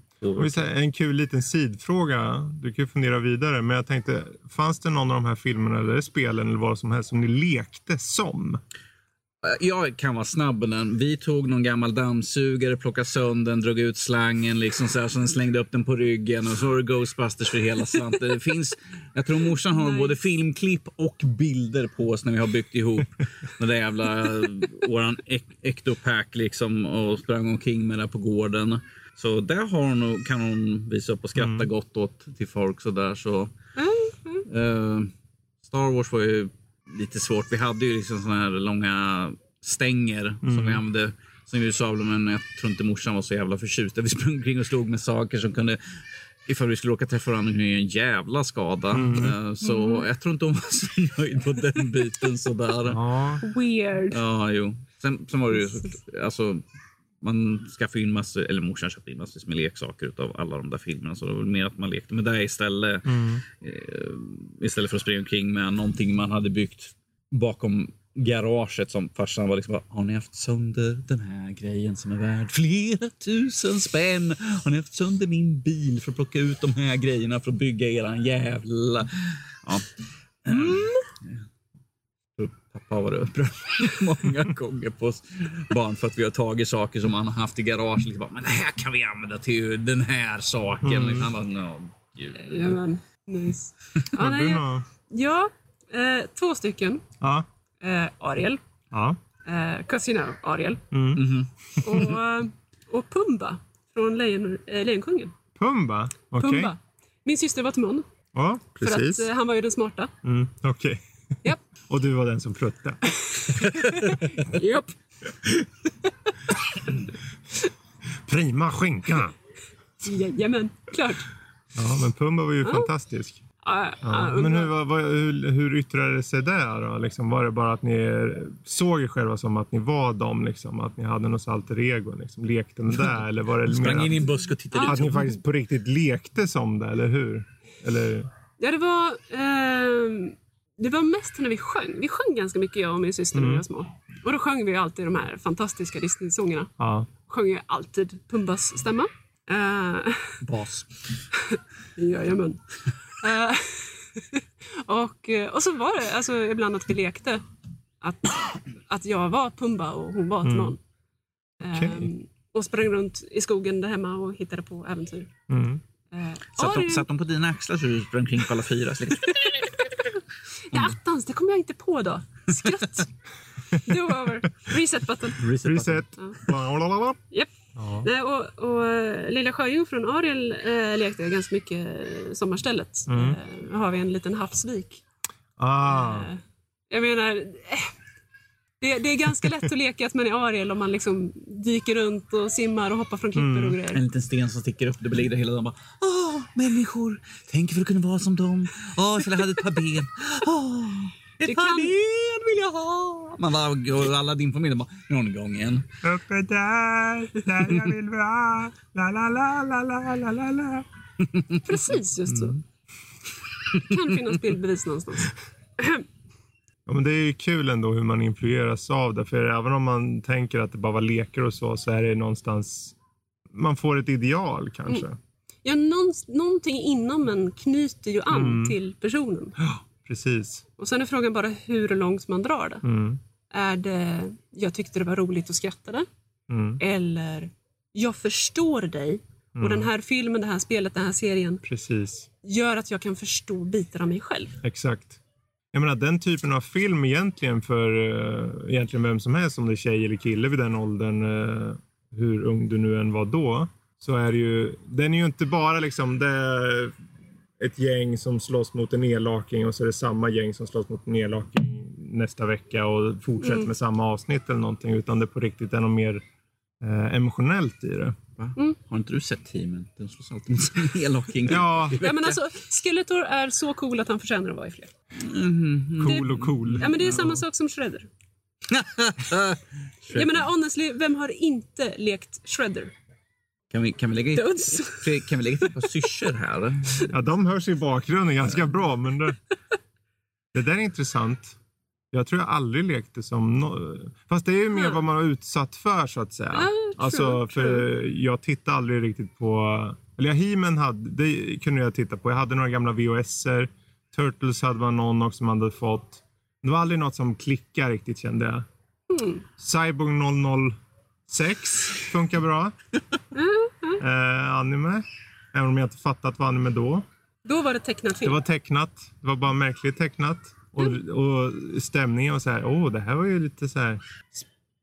S1: En kul liten sidfråga. Du kan ju fundera vidare. Men jag tänkte, fanns det någon av de här filmerna eller spelen eller vad som helst som ni lekte som?
S2: Jag kan vara snabb på den. Vi tog någon gammal dammsugare, plockade sönder den, drog ut slangen, liksom så här, sen slängde upp den på ryggen och så var det Ghostbusters för hela slanten. Det finns, jag tror morsan har
S3: Nice.
S2: både filmklipp och bilder på oss när vi har byggt ihop den där jävla våran ek- ectopack liksom och sprang omkring med det på gården. Så där har hon, kan hon visa upp och skratta gott åt till folk sådär. Så. Eh, Star Wars var ju lite svårt. Vi hade ju liksom såna här långa stänger som vi använde som vi sa, men jag tror inte morsan var så jävla förtjust. Vi sprang omkring och slog med saker som kunde Ifall vi skulle råka träffa varandra kunde en jävla skada. Eh, Så jag tror inte hon var så nöjd på den biten sådär.
S1: Ja.
S3: Weird.
S2: Ja, jo. Sen, sen var det ju så, alltså, man skaffade in massor, eller morsan köpte in massor med leksaker utav alla de där filmerna. Så det var mer att man lekte med det istället. Eh, istället för att springa omkring med någonting man hade byggt bakom garaget som farsan var liksom bara, har ni haft sönder den här grejen som är värd flera tusen spänn? Har ni haft sönder min bil för att plocka ut de här grejerna för att bygga eran jävla... Ja. Så Pappa har varit upprörd många gånger på oss barn för att vi har tagit saker som han har haft i garaget. Liksom bara, men det här kan vi använda till den här saken. Liksom, han bara, no, gud.
S3: Jajamän. Nice. Ja, nej, ja eh, två stycken.
S1: Ja.
S3: Eh, Ariel.
S1: Ja.
S3: Eh, Casino Ariel.
S1: Mm.
S2: Mhm.
S3: Och, eh, och Pumba från Lejon, eh, Lejonkungen.
S1: Pumba? Okej.
S3: Pumba. Min syster var Timon.
S1: Ja,
S3: För
S1: precis.
S3: att eh, han var ju den smarta.
S1: Mm, Okej.
S3: Japp.
S1: Och du var den som pruttade.
S3: Japp.
S1: Prima skinka!
S3: Jajamän, klart.
S1: Ja, men Pumba var ju fantastisk.
S3: Ah,
S1: Ja.
S3: ah,
S1: Men hur, vad, hur, hur yttrade det sig där då? Liksom, var det bara att ni såg er själva som att ni var dem? Liksom, att ni hade något alter ego? Liksom, lekte med det? Eller var det
S2: Sprang in i en busk och tittade
S1: att
S2: ut.
S1: ni faktiskt på riktigt lekte som det? Eller hur? Eller,
S3: Ja, det var... ehm, det var mest när vi sjöng. Vi sjöng ganska mycket, jag och min syster, när vi var små. Och då sjöng vi alltid de här fantastiska Disney-sångerna.
S1: ja.
S3: Sjöng ju alltid Pumbas stämma. Uh,
S2: Bas.
S3: Jajamän. Eh, och, eh, och så var det alltså, ibland att vi lekte att, att jag var Pumba och hon var Timon. Eh,
S1: Okej.
S3: och sprang runt i skogen där hemma och hittade på äventyr.
S1: Mm.
S3: Eh,
S2: Satt, de, satt de på dina axlar så du sprang omkring på alla fyra?
S3: Ja, attans, det kom jag inte på då. Skratt. Do over. Reset button.
S1: Reset.
S3: Japp.
S1: Ja.
S3: Nej, och, och eh, Lilla Sjöjungfrun Ariel eh, lekte jag ganska mycket eh, sommarstället.
S1: Mm.
S3: Eh, har vi en liten havsvik.
S1: Ah.
S3: Eh, Jag menar, eh, det, det är ganska lätt att leka att man är Ariel om man liksom dyker runt och simmar och hoppar från klippor
S1: Mm.
S3: och
S2: En
S3: grejer.
S2: liten sten som sticker upp. Det ligger där hela dagen. Bara, Åh, människor! Tänk för att kunna vara som dem. Åh, ifall jag hade ett par ben. Åh, ett
S3: Det
S2: par
S3: kan-
S2: ben vill jag ha! Man bara, och alla din familj bara, någon gång igen.
S1: Uppe där, där jag vill vara. La, la, la, la, la, la, la, la.
S3: Precis just så.
S1: Mm.
S3: Kan finnas bildbevis någonstans.
S1: Ja, men det är kul ändå hur man influeras av det. För även om man tänker att det bara var lekar och så, så är det någonstans... Man får ett ideal kanske.
S3: Ja, någon, någonting inom en knyter ju an
S1: Mm.
S3: till personen.
S1: Precis.
S3: Och sen är frågan bara hur långt man drar det.
S1: Mm.
S3: Är det jag tyckte det var roligt och skrattade?
S1: Mm.
S3: Eller jag förstår dig och den här filmen, det här spelet, den här serien
S1: Precis.
S3: gör att jag kan förstå bitar av mig själv.
S1: Exakt. Jag menar den typen av film egentligen för uh, egentligen vem som helst, om det är tjej eller kille vid den åldern, eh, hur ung du nu än var då, så är det ju, den är ju inte bara liksom det är ett gäng som slåss mot en elaking och så är det samma gäng som slåss mot en elaking nästa vecka och fortsätter med samma avsnitt eller någonting, utan det på riktigt är något mer eh, emotionellt i det.
S2: Va?
S3: Mm.
S2: Har inte du sett teamen? De slåss alltid mot sin elaking.
S1: Ja,
S3: Ja, men alltså, Skeletor är så cool att han förtjänar att vara i fler.
S2: Mhm.
S1: cool och cool.
S3: Ja, men det är samma sak som Shredder. Jag menar honestly, vem har inte lekt Shredder?
S2: Kan vi, kan vi lägga in, kan vi lägga till ett par syrsor här?
S1: Ja, de hörs i bakgrunden ganska bra, men det, det där är intressant. Jag tror jag aldrig lekte som... No, fast det är ju mer vad man har utsatt för så att säga.
S3: Ja, true,
S1: alltså, för jag tittar aldrig riktigt på Eller ja, He-Man hade, det kunde jag titta på. Jag hade några gamla VHS-er. Turtles hade man någon också som man hade fått. Det var aldrig något som klickade riktigt kände jag. Cyborg 006 funkar bra. eh, anime. Även om jag inte fattat vad anime då.
S3: Då var det tecknat
S1: Det
S3: film.
S1: var tecknat. Det var bara märkligt tecknat. Och, och stämningen var så här, åh, det här var ju lite så här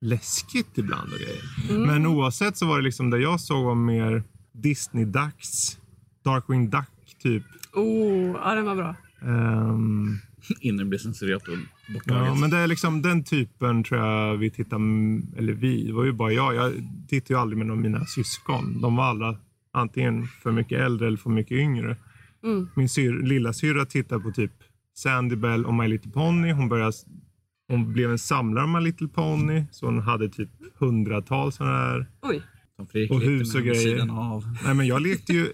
S1: läskigt ibland och grejer. Men oavsett så var det liksom det jag såg var mer Disney-dags. Darkwing Duck typ.
S3: Oh, ja, den var bra.
S1: Ehm,
S2: Innan det blir censurerat och
S1: ja,
S2: borttaget.
S1: men det är liksom den typen tror jag vi tittar, eller vi, det var ju bara jag. Jag tittade ju aldrig med någon av mina syskon. De var alla antingen för mycket äldre eller för mycket yngre.
S3: Mm.
S1: Min syr, lilla syra tittade på typ Sandy Bell och My Little Pony. Hon, började, hon blev en samlare av My Little Pony. Så hon hade typ hundratals sådana där.
S3: Oj.
S1: Och hus och grejer. Nej, men jag lekte ju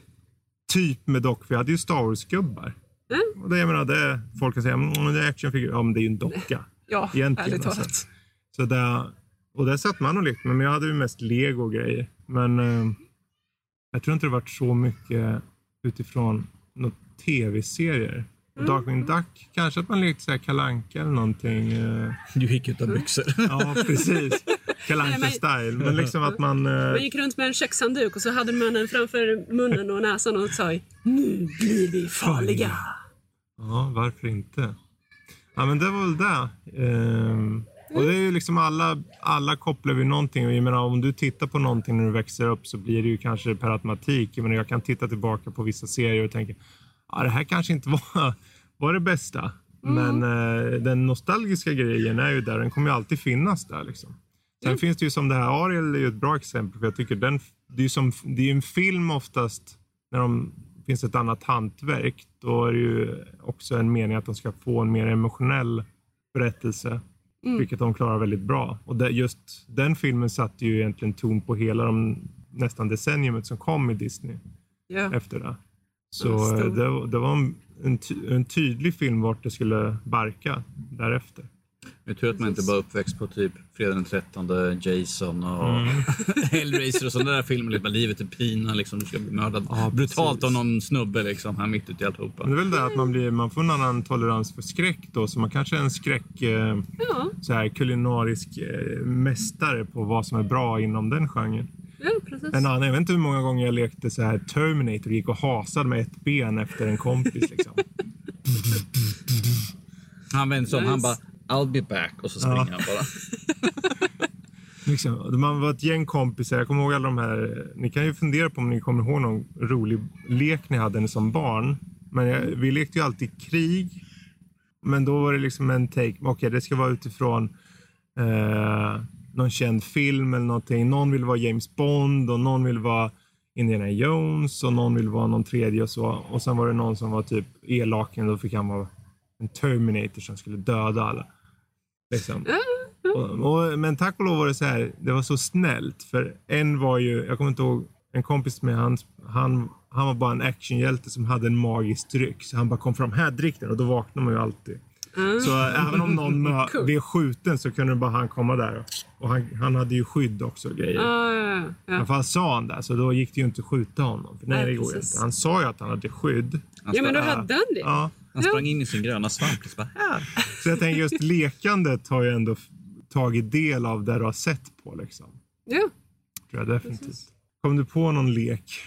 S1: typ med dock, för jag hade ju Star Wars-gubbar.
S3: Mm.
S1: Och det, jag menar, det, folk kan säga mm, det är actionfigur. Ja, men det är ju en docka.
S3: Ja,
S1: Egentligen,
S3: ärligt
S1: alltså.
S3: talat.
S1: Så där, och där satt man och lekte. Men jag hade ju mest lego och grejer. Men eh, jag tror inte det varit så mycket utifrån tv-serier.
S3: Mm.
S1: Darkwing Duck, kanske att man lekte så här kalanka eller någonting. eh,
S2: Du gick utan byxor.
S1: Ja, precis. Kalanka
S3: men-
S1: style Men liksom att man... eh,
S3: Man gick runt med en kökshandduk och så hade man den framför munnen och näsan och sa Nu blir vi farliga.
S1: Ja, varför inte? Ja, men det var väl det. Ehm, och det är ju liksom alla, alla kopplar vi någonting. Och jag menar, om du tittar på någonting när du växer upp så blir det ju kanske per automatik. Jag, menar, jag kan titta tillbaka på vissa serier och tänka ja, det här kanske inte var, var det bästa. Men eh, den nostalgiska grejen är ju där. Den kommer ju alltid finnas där. Liksom. Sen finns det ju som det här, Ariel är ju ett bra exempel. För jag tycker den, det är ju som, det är en film oftast när de finns ett annat hantverk. Då är det ju också en mening att de ska få en mer emotionell berättelse. Vilket de klarar väldigt bra. Och det, just den filmen satte ju egentligen ton på hela de, nästan decenniumet som kom i Disney
S3: Ja.
S1: efter det. Så eh, det, det var en, en, ty, en tydlig film vart det skulle barka därefter.
S2: Jag tror att man inte bara är uppväxt på typ Fredag den 13, Jason och
S1: Mm.
S2: Hellraiser och sådana där filmer. Liksom, livet är pina, liksom, du ska bli mördad
S1: Ja,
S2: brutalt av någon snubbe liksom, här mitt ute i alltihopa.
S1: Men det är väl det att man, blir, man får en annan tolerans för skräck då. Så man kanske är en skräck, eh,
S3: Ja,
S1: så här, kulinarisk eh, mästare på vad som är bra inom den genren.
S3: Ja, precis.
S1: En annan, jag vet inte hur många gånger jag lekte så här Terminator och gick och hasade med ett ben efter en kompis. Liksom.
S2: Han vände sig om,
S3: Nice.
S2: han bara I'll be back och så springer
S1: Ja.
S2: han bara.
S1: Liksom, man var ett gäng kompisar. Jag kommer ihåg alla de här. Ni kan ju fundera på om ni kommer ihåg någon rolig lek ni hade som barn. Men jag, vi lekte ju alltid krig. Men då var det liksom en take. Okej, det ska vara utifrån eh, någon känd film eller någonting. Någon vill vara James Bond och någon vill vara Indiana Jones och någon vill vara någon tredje och så. Och sen var det någon som var typ elaken. Då fick han vara en Terminator som skulle döda alla. Liksom. Och, och, men tack och lov var det så här, det var så snällt. För en var ju, jag kommer inte ihåg, en kompis med han, han, han var bara en actionhjälte som hade en magisk dryck. Så han bara kom fram, här drick den. Och då vaknar man ju alltid. Så äh, även om någon
S3: Cool.
S1: blev skjuten så kunde bara han komma där. Och han, han hade ju skydd också och grejer.
S3: Ja, ja,
S1: I
S3: ja.
S1: fall sa han det, så då gick det ju inte att skjuta honom. För nej,
S3: Nej,
S1: det går
S3: precis.
S1: inte. Han sa ju att han hade skydd.
S2: Han,
S3: ja, men då hade han det.
S1: Ja,
S2: han sprang in i sin gröna svamp och så bara, här.
S1: så jag tänker just lekandet har ju ändå tagit del av det du har sett på. Liksom.
S3: Ja.
S1: Tror jag definitivt. Kom du på någon lek?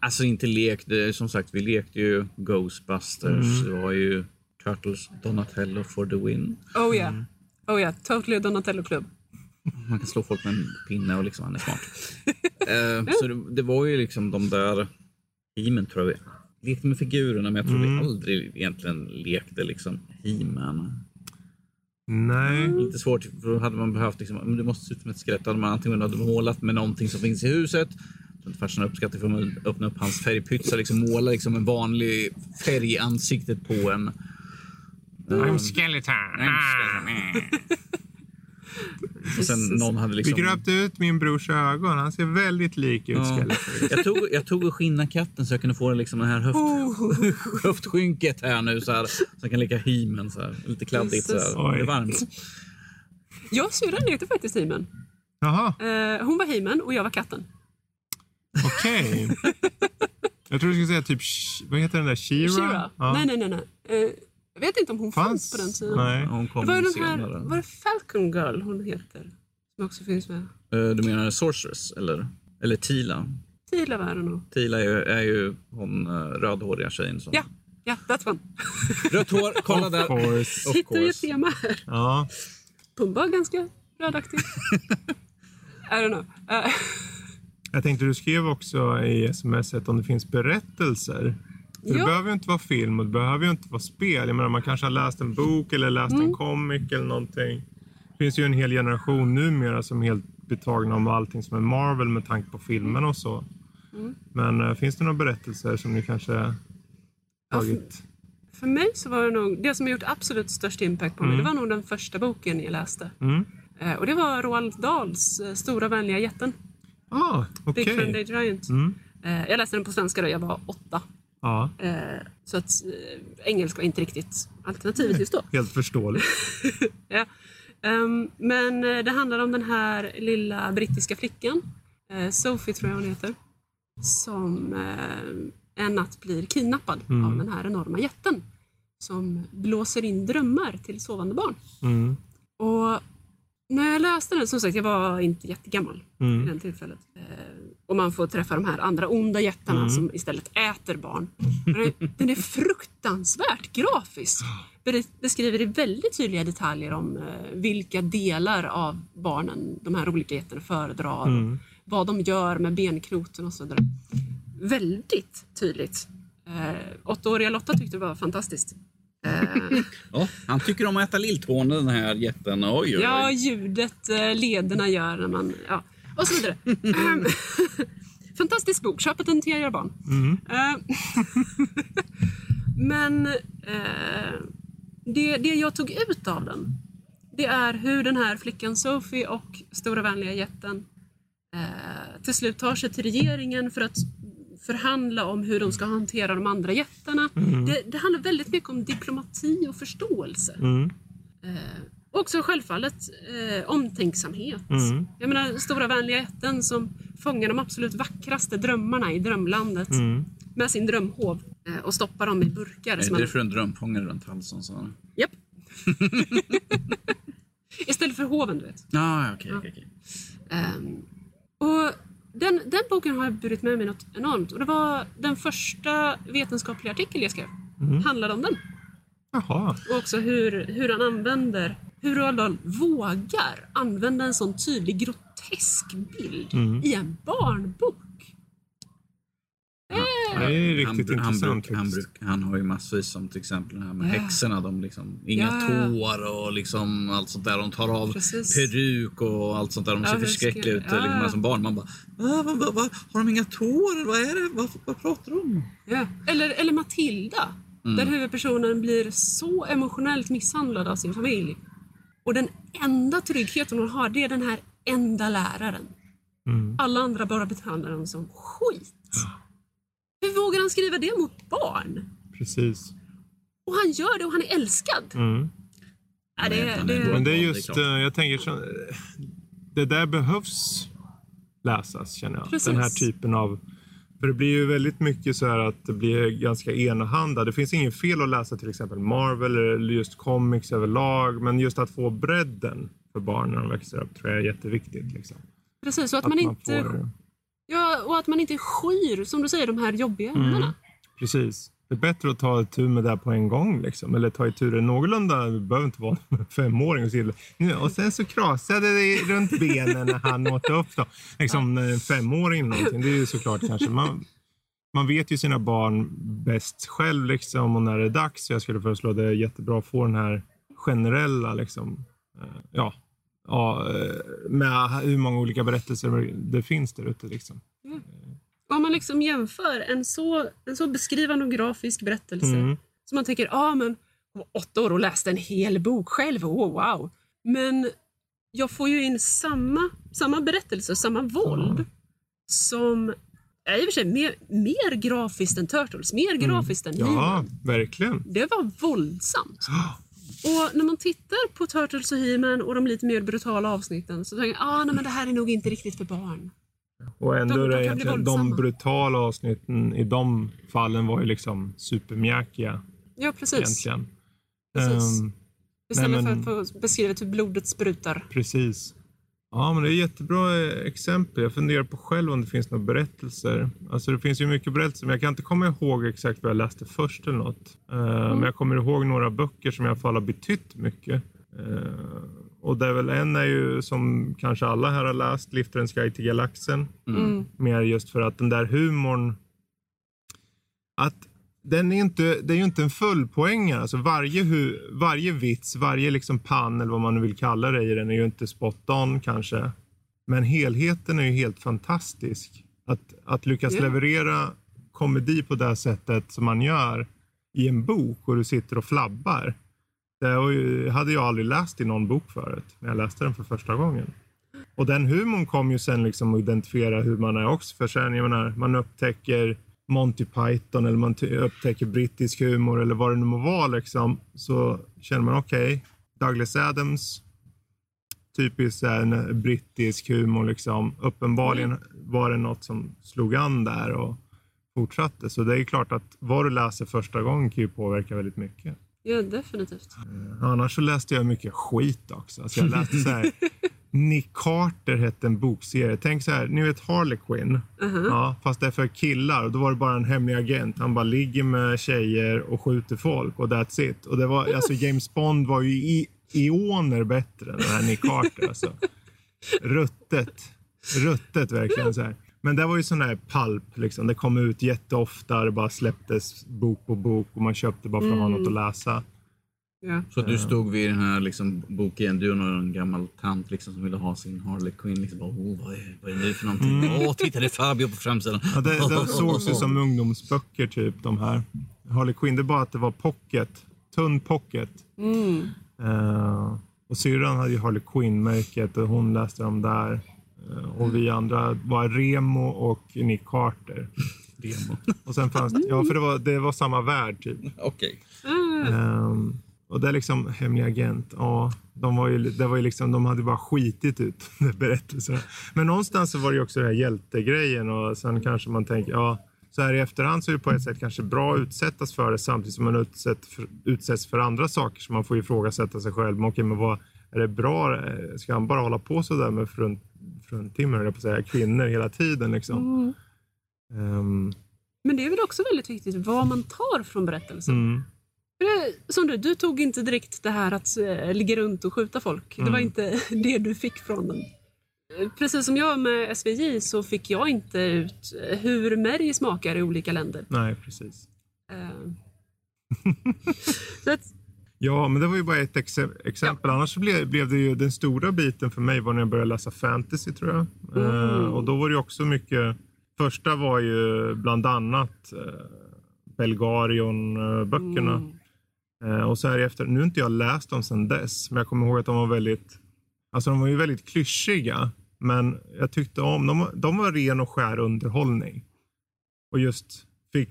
S2: Alltså inte lek, det, som sagt vi lekte ju Ghostbusters,
S1: Mm.
S2: det var ju Turtles, Donatello for the win.
S3: Oh yeah.
S1: Mm.
S3: Oh yeah. Totally Donatello Club.
S2: Man kan slå folk med en pinne och liksom han är smart. Eh, så det, det var ju liksom de där He-Man tror jag vi lekte med figurerna men jag tror
S1: Mm.
S2: vi aldrig egentligen lekte liksom He-Man.
S1: Nej.
S2: Lite svårt för då hade man behövt liksom, men det måste se ut som ett skelett. Då hade man antingen hade målat med någonting som finns i huset. Så att farsan uppskattar för man öppna upp hans färgpytt och liksom måla liksom en vanlig färg i ansiktet på en.
S1: I'm skeleton.
S2: Och sen någon hade
S1: Vi
S2: liksom...
S1: gröpte ut min brors ögon. Han ser väldigt lik ut.
S2: Ja. Jag tog, jag tog och skinna katten så jag kunde få liksom den här höft,
S3: Oh.
S2: höftskynket här nu så här. Så jag kan leka himen så här. Lite kladdigt så här. Det är varmt.
S3: Jag syrran lekte faktiskt He-Man.
S1: Jaha.
S3: Eh, hon var He-Man och jag var katten.
S1: Okej. Jag tror du skulle säga typ, vad heter den där? Shira?
S3: Shira?
S1: Ja.
S3: Nej, nej, nej. nej. Eh, jag vet inte om hon fanns,
S1: Fanns?
S3: på den tiden.
S1: Nej.
S2: Hon
S3: Det
S2: kom
S3: var ju den
S2: senare.
S3: här, var det Falcon Girl hon heter? Som också finns med.
S2: Eh, Du menar Sorceress eller? Eller Tila?
S3: Tila var det nog.
S2: Tila är ju, är ju hon eh, rödhåriga tjejen som...
S3: Ja, ja, that's one.
S2: Rött hår, kolla
S1: Of
S2: där.
S1: course.
S2: Of
S3: Hittar vi ett
S2: course.
S3: tema här.
S1: Ja.
S3: Pumba är ganska rödaktig. I don't know. Eh,
S1: Jag tänkte du skrev också i smset om det finns berättelser. Det behöver ju inte vara film och det behöver ju inte vara spel. Jag menar, man kanske har läst en bok eller läst
S3: Mm.
S1: en comic eller någonting. Det finns ju en hel generation numera som är helt betagna om allting som är Marvel med tanke på filmen och så.
S3: Mm.
S1: Men äh, finns det några berättelser som ni kanske tagit?
S3: För mig så var det nog, det som har gjort absolut störst impact på mig, det var nog den första boken jag läste.
S1: Mm.
S3: Eh, och det var Roald Dahls eh, Stora vänliga jätten.
S1: Ah, okej.
S3: Big Friendly Giant.
S1: Mm.
S3: Jag läste den på svenska då jag var åtta.
S1: Ja,
S3: Eh, så att eh, engelska var inte riktigt alternativet just då.
S1: helt förståeligt.
S3: Ja. Ehm, men eh, det handlar om den här lilla brittiska flickan, Sophie tror jag hon heter, som en natt blir kidnappad av den här enorma jätten som blåser in drömmar till sovande barn.
S1: Mm.
S3: Och när jag läste den, som sagt jag var inte jättegammal
S1: Mm.
S3: vid den tillfället. Eh, och man får träffa de här andra onda jättarna
S1: Mm.
S3: som istället äter barn. Den är, fruktansvärt grafisk. Be- Beskriver i väldigt tydliga detaljer om eh, vilka delar av barnen de här olika jättarna föredrar.
S1: Mm.
S3: Vad de gör med benknoten och så vidare. Väldigt tydligt. Eh, åttaåriga Lotta tyckte det var fantastiskt. Eh,
S2: Ja, han tycker om att äta lilltån den här jätten. Oj, oj, oj.
S3: Ja, ljudet eh, lederna gör när man... Ja, och så vidare. Ehm, Fantastisk bok. Köp den till era barn. Eh, Men eh, det, det jag tog ut av den, det är hur den här flickan Sophie och stora vänliga jätten eh, till slut tar sig till regeringen för att förhandla om hur de ska hantera de andra jättarna. Det, det handlar väldigt mycket om diplomati och förståelse.
S1: Mm.
S3: Eh, också självfallet eh, omtänksamhet.
S1: Mm.
S3: Jag menar stora vänliga jätten som fångar de absolut vackraste drömmarna i drömlandet
S1: Mm.
S3: med sin drömhov eh, och stoppar dem i burkar.
S2: Är
S3: som
S2: det
S3: en-
S2: för en drömfångare runt halsen? Så.
S3: Japp. Istället för hoven, du vet.
S2: Ah, okej, okej, okej.
S3: Ehm, och den, den boken har jag burit med mig något enormt. Och det var den första vetenskapliga artikel jag skrev. Handlade om den.
S1: Jaha.
S3: Och också hur, hur han använder, hur Roald Dahl vågar använda en sån tydlig grotesk bild
S1: Mm.
S3: i en barnbok.
S1: Det är
S2: Han,
S1: riktigt
S2: bru- han,
S1: intressant.
S2: han, bruk, han har ju massvis som till exempel det här med
S3: Ja.
S2: häxorna. De liksom, inga
S3: Ja, ja.
S2: tår och liksom allt sånt där. De tar av
S3: Precis.
S2: peruk och allt sånt där. De
S3: Ja,
S2: ser
S3: hur
S2: förskräckliga ut liksom,
S3: ja.
S2: som barn. Man bara, "Va, va, va, va, har de inga tår? Vad är det? Vad, vad pratar de om?
S3: Ja. Eller, eller Matilda, där huvudpersonen blir så emotionellt misshandlad av sin familj. Och den enda tryggheten hon har, det är den här enda läraren.
S1: Mm.
S3: Alla andra bara behandlar honom som skit. Hur vågar han skriva det mot barn?
S1: Precis.
S3: Och han gör det och han är älskad.
S1: Mm.
S3: Ja, det,
S2: är
S3: det.
S1: Men det är just, eh, jag tänker så, det där behövs läsas känner jag.
S3: Precis.
S1: Den här typen av, för det blir ju väldigt mycket så här att det blir ganska enahanda. Det finns ingen fel att läsa till exempel Marvel eller just comics överlag. Men just att få bredden för barn när de växer upp tror jag är jätteviktigt. Liksom.
S3: precis, och att,
S1: Att
S3: man
S1: man
S3: inte,
S1: får,
S3: ja, och att man inte skyr, som du säger, de här jobbiga ämnena.
S1: precis. Det är bättre att ta tur med det på en gång. Liksom. Eller ta itu det någorlunda. Det behöver inte vara en femåring och, nu, och sen så krasade det runt benen när han åt upp. Då. Liksom en femåring eller någonting. Det är ju såklart kanske. Man, man vet ju sina barn bäst själv liksom, och när det är dags. Så jag skulle föreslå att det är jättebra att få den här generella liksom, eh, ja, ja, eh, med hur många olika berättelser det finns där ute. Liksom.
S3: Om man liksom jämför en så, en så beskrivande och grafisk berättelse
S1: Mm.
S3: som man tänker, ja ah, men hon var åtta år och läste en hel bok själv, oh, wow. Men jag får ju in samma, samma berättelse, samma våld som är i och för sig mer, mer grafiskt än Turtles, mer grafiskt än
S1: Mm. Ja,
S3: He-Man.
S1: verkligen.
S3: Det var våldsamt. Och när man tittar på Turtles och He-Man och de lite mer brutala avsnitten så tänker jag, ah, nej, men det här är nog inte riktigt för barn.
S1: Och ändå
S3: De- de
S1: är egentligen de brutala avsnitten i de fallen var ju liksom supermjäkiga
S3: Ja, precis.
S1: egentligen.
S3: Precis.
S1: Ehm,
S3: Istället
S1: Nej, men-
S3: för att få beskrivet hur blodet sprutar.
S1: Precis. Ja, men det är jättebra eh, exempel. Jag funderar på själv om det finns några berättelser. Alltså det finns ju mycket berättelser, men jag kan inte komma ihåg exakt vad jag läste först eller något. Eh, Men jag kommer ihåg några böcker som i alla fall har betytt mycket. Eh, och det är väl en är ju som kanske alla här har läst, Liftarens guide till galaxen.
S3: Mm.
S1: Mer just för att den där humorn, att den är inte, det är ju inte en fullpoängare. Alltså varje, hu, varje vits, varje liksom pann eller vad man nu vill kalla det i den är ju inte spot on kanske. Men helheten är ju helt fantastisk. Att, att lyckas
S3: Ja.
S1: leverera komedi på det här sättet som man gör i en bok och du sitter och flabbar. Det hade jag aldrig läst i någon bok förut, när jag läste den för första gången. Och den humorn kom ju sen liksom att identifiera hur man är också. För sen, jag menar, man upptäcker Monty Python eller man upptäcker brittisk humor eller vad det nu må vara liksom. Så känner man okej, Douglas Adams, typiskt en brittisk humor liksom. Uppenbarligen var det något som slog an där och fortsatte. Så det är klart att vad du läser första gången kan ju påverka väldigt mycket.
S3: Ja, definitivt.
S1: Annars så läste jag mycket skit också. Alltså jag läste så här. Nick Carter hette en bokserie. Tänk så här, ni vet Harley Quinn. Ja, fast det är för killar. Och då var det bara en hemlig agent. Han bara ligger med tjejer och skjuter folk och that's it. Och det var, alltså James Bond var ju i ioner bättre än den här Nick Carter. Alltså. Ruttet. Ruttet verkligen så här. Men det var ju sån här pulp liksom. Det kom ut jätteofta. Det bara släpptes bok på bok och man köpte bara för att ha något att läsa.
S3: Ja.
S2: Så du stod vid den här liksom, boken, du och någon gammal tant liksom, som ville ha sin Harley Quinn. Liksom, bara, oh, vad, är, vad är det nu för någonting? Åh, titta det är Fabio på framsidan.
S1: Ja, det, det sågs ju som ungdomsböcker typ de här. Harley Quinn, det är bara att det var pocket. Tunn pocket.
S3: Mm.
S1: Och syrran hade ju Harley Quinn-märket och hon läste dem där. Eh, och vi andra var Remo och Nick Carter.
S2: Demo.
S1: Och sen fanns det, ja för det var, det var samma värld typ.
S2: Okej.
S1: Ehm, och det är liksom hemlig agent. Ja, de var ju, det var ju liksom, de hade bara skitit ut berättelserna. Men någonstans så var det också den här hjältegrejen och sen kanske man tänker, ja, så här i efterhand så är det på ett sätt kanske bra att utsättas för det samtidigt som man utsätt för, utsätts för andra saker som man får ifrågasätta sig själv. Men okej, men vad, är det bra? Ska han bara hålla på så där med frunt, fruntimmer, jag på säga, kvinnor hela tiden liksom? Ehm,
S3: Men det är väl också väldigt viktigt vad man tar från berättelsen.
S1: mm,
S3: det, som du, du tog inte direkt det här att äh, ligga runt och skjuta folk. Det var inte det du fick från den. Eh, Precis som jag med SVJ så fick jag inte ut eh, hur märg smakar i olika länder.
S1: nej, precis.
S3: Eh, så att,
S1: Ja, men det var ju bara ett exe- exempel. Annars så blev, blev det ju den stora biten för mig var när jag började läsa fantasy tror jag. Eh, och då var det också mycket. Första var ju bland annat eh, Belgarion-böckerna. Eh, och så här efter, nu har inte jag läst dem sedan dess, men jag kommer ihåg att de var väldigt, alltså de var ju väldigt klyschiga. Men jag tyckte om, de, var- de var ren och skär underhållning. Och just, fick,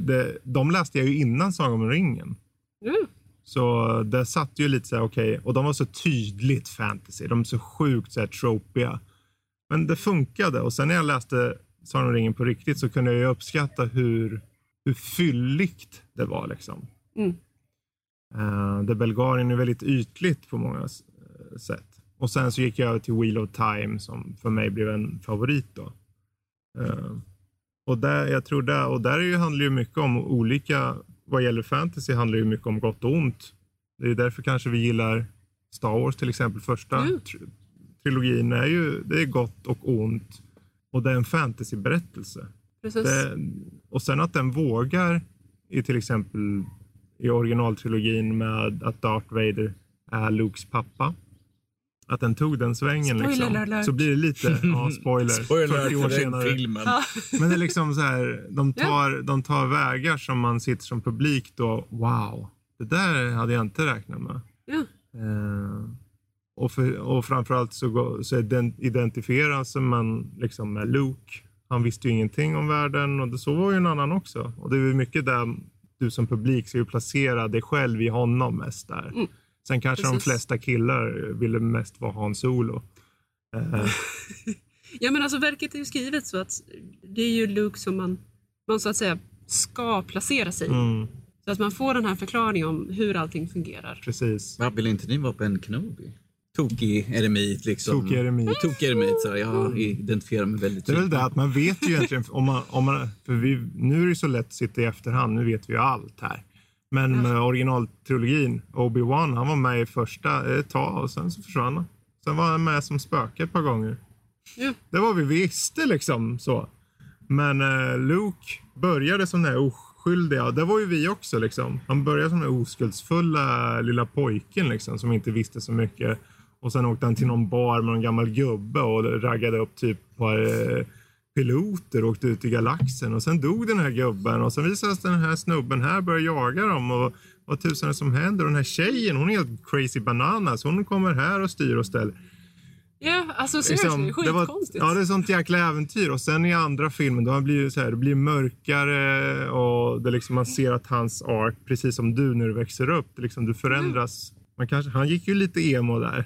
S1: det, de läste jag ju innan Sagan om ringen.
S3: mm,
S1: Så det satt ju lite så här, okej, och de var så tydligt fantasy. De är så sjukt så här tropiga. Men det funkade och sen när jag läste Sagan om ringen på riktigt så kunde jag ju uppskatta hur, hur fylligt det var liksom.
S3: Mm.
S1: Uh, det Belgarien är väldigt ytligt på många eh, sätt. Och sen så gick jag över till Wheel of Time som för mig blev en favorit då. Eh, och där, jag tror där, och där ju, handlar ju mycket om olika, vad gäller fantasy handlar ju mycket om gott och ont. Det är därför kanske vi gillar Star Wars till exempel. Första
S3: Mm.
S1: tr- trilogin är ju, det är gott och ont. Och det är en fantasyberättelse.
S3: precis.
S1: Det, och sen att den vågar i till exempel i originaltrilogin med att Darth Vader är Lukes pappa. Att den tog den svängen
S3: Spoiler
S1: liksom.
S3: alert.
S1: Så blir det lite, ja spoiler, 40
S2: Spoiler
S1: år
S2: för den
S1: senare.
S2: filmen.
S3: Ja.
S1: Men det är liksom så här, de tar, de tar vägar som man sitter som publik då, wow, det där hade jag inte räknat med.
S3: Ja.
S1: Eh, och, för, och framförallt så, går- så ident- identifieras man liksom med Luke. Han visste ju ingenting om världen och det, så var ju en annan också. Och det är mycket där du som publik ska ju placera dig själv i honom mest där.
S3: Mm.
S1: Sen kanske de
S3: Precis.
S1: flesta killar ville mest vara Han Solo. Eh,
S3: Ja men alltså verket är ju skrivet så att det är ju Luke som man, man så att säga ska placera sig.
S1: Mm,
S3: Så att man får den här förklaringen om hur allting fungerar.
S1: precis.
S2: Va, Vill inte ni vara Ben Kenobi? Tokig eremit liksom.
S1: Tokig eremit.
S2: Tokig eremit, så jag identifierar mig väldigt
S1: Det är väl
S2: tydligt.
S1: det att man vet ju egentligen, om man, om man, för vi, nu är det så lätt att sitta i efterhand, nu vet vi ju allt här. Men med originaltrilogin, Obi-Wan, han var med i första ett tag och sen så försvann han. Sen var han med som spöke ett par gånger.
S3: Ja.
S1: Det var vi visste liksom så. Men eh, Luke började som den här oskyldiga, det var ju vi också liksom. Han började som den oskuldsfulla lilla pojken liksom som inte visste så mycket. Och sen åkte han till någon bar med någon gammal gubbe och raggade upp typ par eh, piloter och åkte ut i galaxen. Och sen dog den här gubben och sen visade sig den här snubben här börja jaga dem. Och vad tusan är det som händer? Och den här tjejen, hon är helt crazy bananas. Hon kommer här och styr och ställer.
S3: Ja, alltså
S1: Liksom,
S3: seriously,
S1: det var,
S3: skitkonstigt.
S1: ja, det är sånt jäkla äventyr. Och sen i andra filmen, då blir det så här, det blir mörkare och det liksom, man ser att hans ark, precis som du när du växer upp, det liksom, du förändras. Man kanske, han gick ju lite emo där,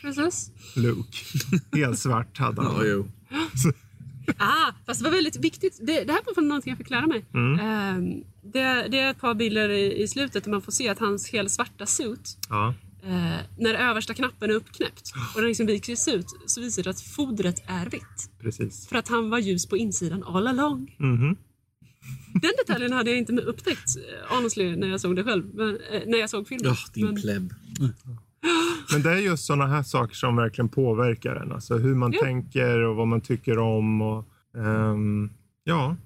S3: precis.
S1: Luke. Helt svart hade han.
S2: Ja.
S3: Ah, fast det var väldigt viktigt. Det, det här var någonting jag fick lära mig.
S1: Mm.
S3: Ehm, det, det är ett par bilder i, i slutet där man får se att hans helt svarta suit,
S1: Ja,
S3: eh, när översta knappen är uppknäppt och den liksom viks ut, så visar det att fodret är vitt.
S1: precis.
S3: För att han var ljus på insidan all along.
S1: Mhm.
S3: Den detaljen hade jag inte upptäckt, eh, honestly, när jag såg det själv. Men, eh, när jag såg filmen.
S2: Ja, din
S3: Men-
S2: pleb.
S1: Men det är just sådana här saker som verkligen påverkar en. Alltså hur man
S3: Ja.
S1: tänker och vad man tycker om. Och, ehm, ja.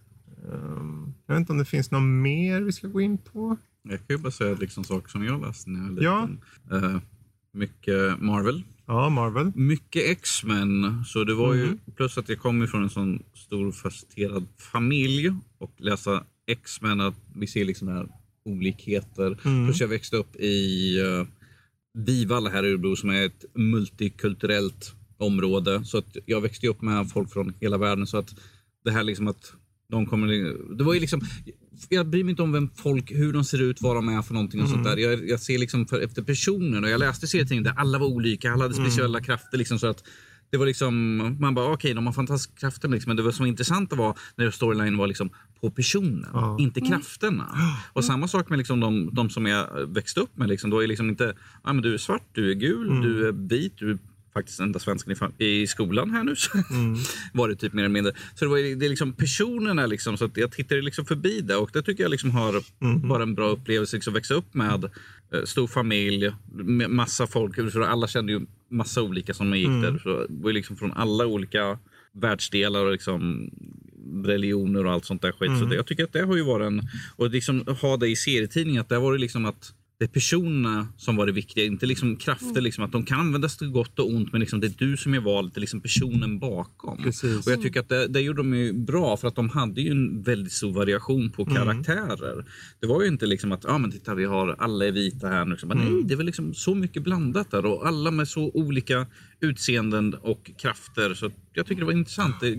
S1: Ehm, jag vet inte om det finns något mer vi ska gå in på.
S2: Jag kan ju bara säga liksom saker som jag läste när jag var
S1: Ja.
S2: liten. Eh, mycket Marvel.
S1: Ja, Marvel.
S2: Mycket X-Men. Så det var ju,
S1: Mm.
S2: plus att jag kommer från en sån stor fascinerad familj och läsa X-Men, att vi ser liksom här olikheter.
S1: Mm.
S2: Plus jag växte upp i uh, Vivalla här i Örebro som är ett multikulturellt område. Så att jag växte upp med folk från hela världen. Så att det här liksom att de kommer... Det var ju liksom... Jag bryr mig inte om vem folk, hur de ser ut, vad de är för någonting och sånt där. Jag, jag ser liksom för, efter personen och jag läste serietidningar där alla var olika, alla hade speciella krafter liksom så att det var liksom, man bara okej de har fantastiska krafter liksom, men det var som intressanta var när storylinen var liksom på personen,
S1: Ja.
S2: inte krafterna. Och samma sak med liksom de, de som jag växte upp med. Liksom, då är liksom inte, ah, men du är svart, du är gul, du är vit, du är faktiskt enda svensken i, i skolan här nu. Så var det typ mer eller mindre. Så det, var, det är liksom personerna liksom, så att jag tittade liksom förbi det och det tycker jag liksom har varit en bra upplevelse. Liksom växa upp med eh, stor familj, med massa folk. För alla kände ju massa olika som gick där. Så det var liksom från alla olika världsdelar och liksom religioner och allt sånt där skit. Så det, jag tycker att det har ju varit en... Och liksom ha det i serietidningen, att det var det liksom att det är personerna som var det viktiga, inte liksom krafter. Liksom, att de kan användas till gott och ont, men liksom det är du som gör valet, det är liksom personen bakom.
S1: Precis.
S2: Och jag tycker att det, det gjorde de ju bra, för att de hade ju en väldigt stor variation på
S1: Mm.
S2: karaktärer. Det var ju inte liksom att, ah, men titta vi har, alla är vita här nu. Så,
S1: Mm.
S2: Nej, det är väl liksom så mycket blandat där och alla med så olika utseenden och krafter. Så jag tycker det var intressant. Det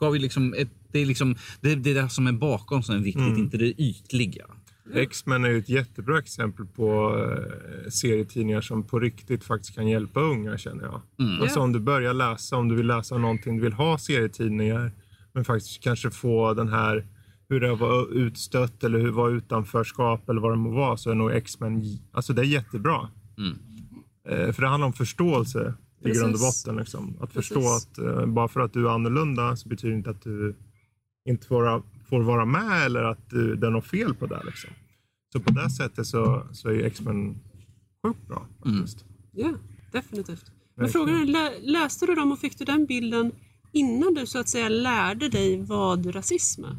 S2: gav ju liksom ett, det är liksom det, det är det som är bakom som är viktigt,
S1: Mm.
S2: inte det ytliga.
S1: X-Men är ju ett jättebra exempel på eh, serietidningar som på riktigt faktiskt kan hjälpa unga känner jag. Alltså
S3: Ja.
S1: om du börjar läsa, om du vill läsa någonting, du vill ha serietidningar men faktiskt kanske få den här hur det var utstött eller hur var utanförskap eller vad det må vara så är nog X-Men, alltså det är jättebra.
S2: Mm.
S1: Eh, för det handlar om förståelse i
S3: Precis.
S1: grund och botten. Liksom. Att förstå
S3: Precis.
S1: att eh, bara för att du är annorlunda så betyder det inte att du inte får, får vara med eller att du, det är något fel på det. Liksom. Så på det sättet så, så är ju X-Men sjukt bra faktiskt.
S3: Ja, definitivt. Men frågan är, lä- läste du dem och fick du den bilden innan du så att säga lärde dig vad rasism är?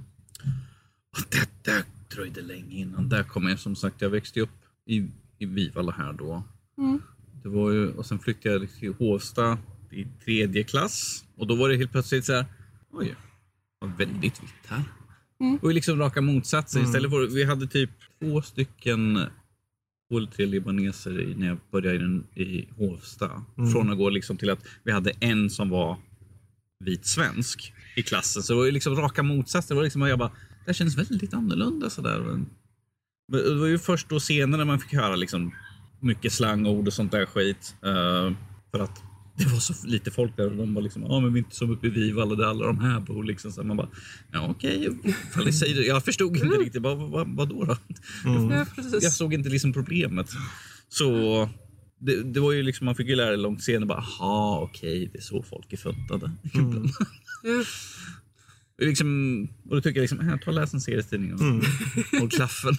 S2: Det där dröjde länge innan. Där kom jag som sagt, jag växte upp i, i Vivalla här då.
S3: Mm.
S2: Det var ju, och sen flyttade jag till Hovsta i tredje klass. Och då var det helt plötsligt så här, oj, väldigt vitt här.
S3: Mm.
S2: Och liksom raka motsatsen. Istället för, vi hade typ två stycken två eller tre libaneser i, när jag började i, den, i Hovsta. Från att gå liksom till att vi hade en som var vit svensk i klassen. Så det var ju liksom raka motsatsen. Det var liksom, jag bara, det här känns väldigt annorlunda sådär. Men Det var ju först då senare man fick höra liksom mycket slangord och sånt där skit. Eh, för att det var så lite folk där och de var liksom, ja men vi är inte som uppe i Vivalla där alla de här bor. Liksom. Så man bara, ja okej, det. Jag förstod inte riktigt, vad, vad, vad då? då?
S3: Ja, precis.
S2: Jag såg inte liksom problemet. Så det, det var ju liksom, man fick ju lära sig långt senare, bara, aha okej, det är så folk är funtade.
S3: Ja.
S2: liksom, och då tycker jag liksom, äh, ta och läs en serietidning och håll klaffen.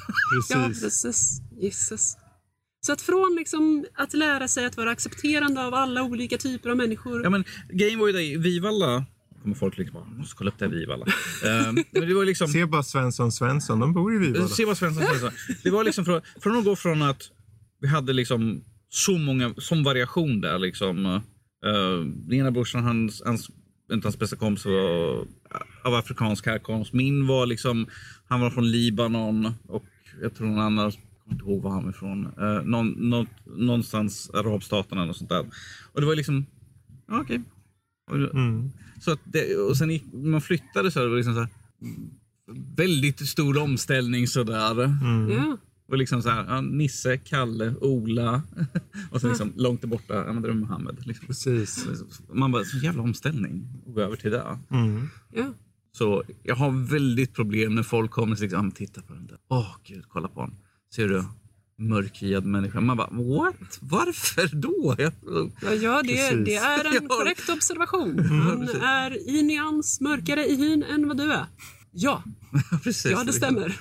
S3: Ja,
S1: Precis.
S3: precis. Jesus. Så att från liksom att lära sig att vara accepterande av alla olika typer av människor.
S2: Ja, men, grejen var ju det, i Vivalla, kommer folk liksom bara, måste kolla upp det här Vivalla. Men det var liksom,
S1: Se bara Svensson Svensson, de bor i Vivalla.
S2: Se vad Svensson säger. Det var liksom från, från att gå från att vi hade liksom så många, som variation där liksom. Uh, den ena brorsan, hans, hans, inte hans bästa kompis var av afrikansk härkomst. Min var liksom, han var från Libanon och jag tror någon annan, ihåg var han var ifrån. Uh, någon, något, någonstans arabstaterna eller sånt där. Och det var liksom, ja, okej. Och-
S1: Mm.
S2: Så att det, och sen gick, man flyttade så var det liksom så här, väldigt stor omställning sådär.
S1: Mm.
S3: Ja.
S2: Och liksom så här, ja, Nisse, Kalle, Ola och sen liksom långt där borta, ja men det är Mohammed. Liksom.
S1: Precis.
S2: Man bara, så jävla omställning att gå över till det.
S1: Mm.
S3: Ja.
S2: Så jag har väldigt problem när folk kommer och men titta på den där. Åh gud, kolla på den. Ser du? Mörkhyad människa. Man bara, what? Varför då? Jag,
S3: Ja, ja det, det är en korrekt observation. Han är i nyans mörkare i hyn än vad du är. Ja,
S2: precis.
S3: ja det stämmer.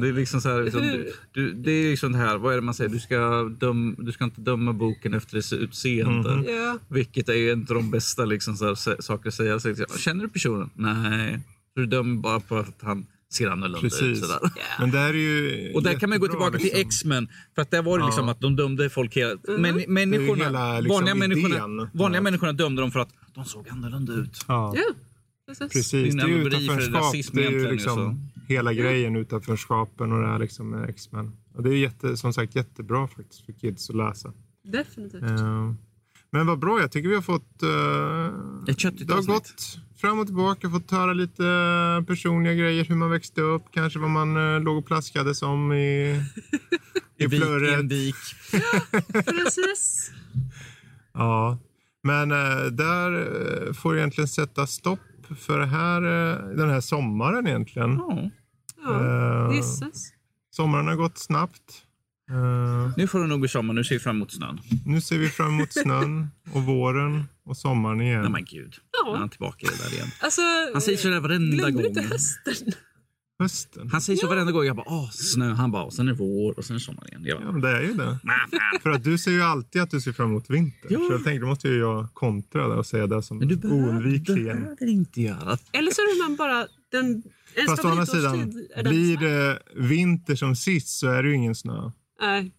S2: Det är liksom så här, liksom, du, du, det är liksom det här, vad är det man säger? Du ska, döm, du ska inte döma boken efter dess utseende.
S3: Ja.
S2: Vilket är ju inte de bästa liksom, så här, saker att säga. Så, Känner du personen? Nej. Du dömer bara på att han ser annorlunda ut.
S1: Precis.
S2: Sådär.
S1: Men där är ju
S2: Och där kan man gå tillbaka till
S1: liksom.
S2: X-Men. För att där var det liksom
S1: Ja.
S2: att de dömde folk hela... Men, människorna,
S1: hela, liksom,
S2: vanliga, människorna, vanliga människorna dömde dem för att de såg annorlunda ut.
S1: Ja.
S3: Ja, precis.
S1: Precis,
S2: Det är en
S1: det är ju utanförskap. Det är ju
S2: egentligen,
S1: liksom hela grejen utanförskapen och det här liksom med X-Men. Och det är jätte, som sagt jättebra faktiskt för kids att läsa.
S3: Definitivt.
S1: Eh, Men vad bra, jag tycker vi har fått... eh,
S2: Ett köttigt
S1: det har
S2: avsnitt.
S1: gått fram och tillbaka, fått höra lite personliga grejer, hur man växte upp, kanske vad man eh, låg och plaskade som i, i
S2: I vik, i
S1: flöret.
S2: en vik.
S3: Precis.
S1: Ja, men eh, där eh, får egentligen sätta stopp för det här, eh, den här sommaren egentligen.
S2: Ja.
S3: Ja,
S1: Eh,
S3: gisses.
S1: sommaren har gått snabbt. Eh,
S2: Nu får det nog bli sommar. Nu ser vi fram emot snön.
S1: nu ser vi fram emot snön och våren och sommaren igen.
S2: Nej men gud.
S3: Ja.
S2: Nu är han tillbaka i det där igen.
S3: Alltså,
S2: Han säger sådär varenda
S3: glömmer du
S2: gång.
S3: inte hösten?
S1: Hösten.
S2: Han säger så varenda gång. Jag bara, åh, snö. Han bara, och sen är det vår och sen är det sommar igen. Jag
S1: Ja,
S2: bara,
S1: men det är ju det. För att du säger ju alltid att du ser fram emot vinter.
S2: Ja.
S1: Så jag tänkte, då måste ju jag kontra det och säga det som
S2: Men du behöver,
S1: oundvikligen.
S2: behöver inte göra.
S3: Eller så är man bara den... En
S1: Fast å andra sidan, blir det vinter som sist så är det ju ingen snö.
S3: Nej,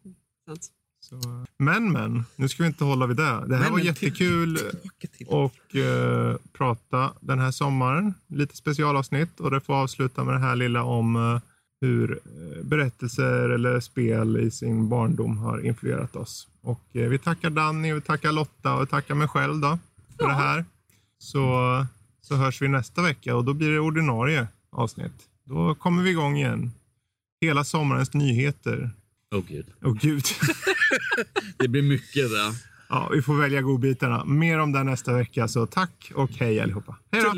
S3: sant.
S1: Så, men men, nu ska vi inte hålla vid det. Det här
S2: Men,
S1: var
S2: men,
S1: jättekul
S2: till.
S1: och eh, prata den här sommaren. Lite specialavsnitt och det får avsluta med det här lilla om eh, hur eh, berättelser eller spel i sin barndom har influerat oss. Och vi tackar Danny, vi tackar Lotta och vi tackar mig själv då för det här. Så, så hörs vi nästa vecka och då blir det ordinarie avsnitt. Då kommer vi igång igen. Hela sommarens nyheter.
S2: Åh gud.
S1: Åh gud.
S2: Det blir mycket där.
S1: Ja, vi får välja godbitarna. Mer om det nästa vecka, så tack och hej allihopa.
S3: Hej då!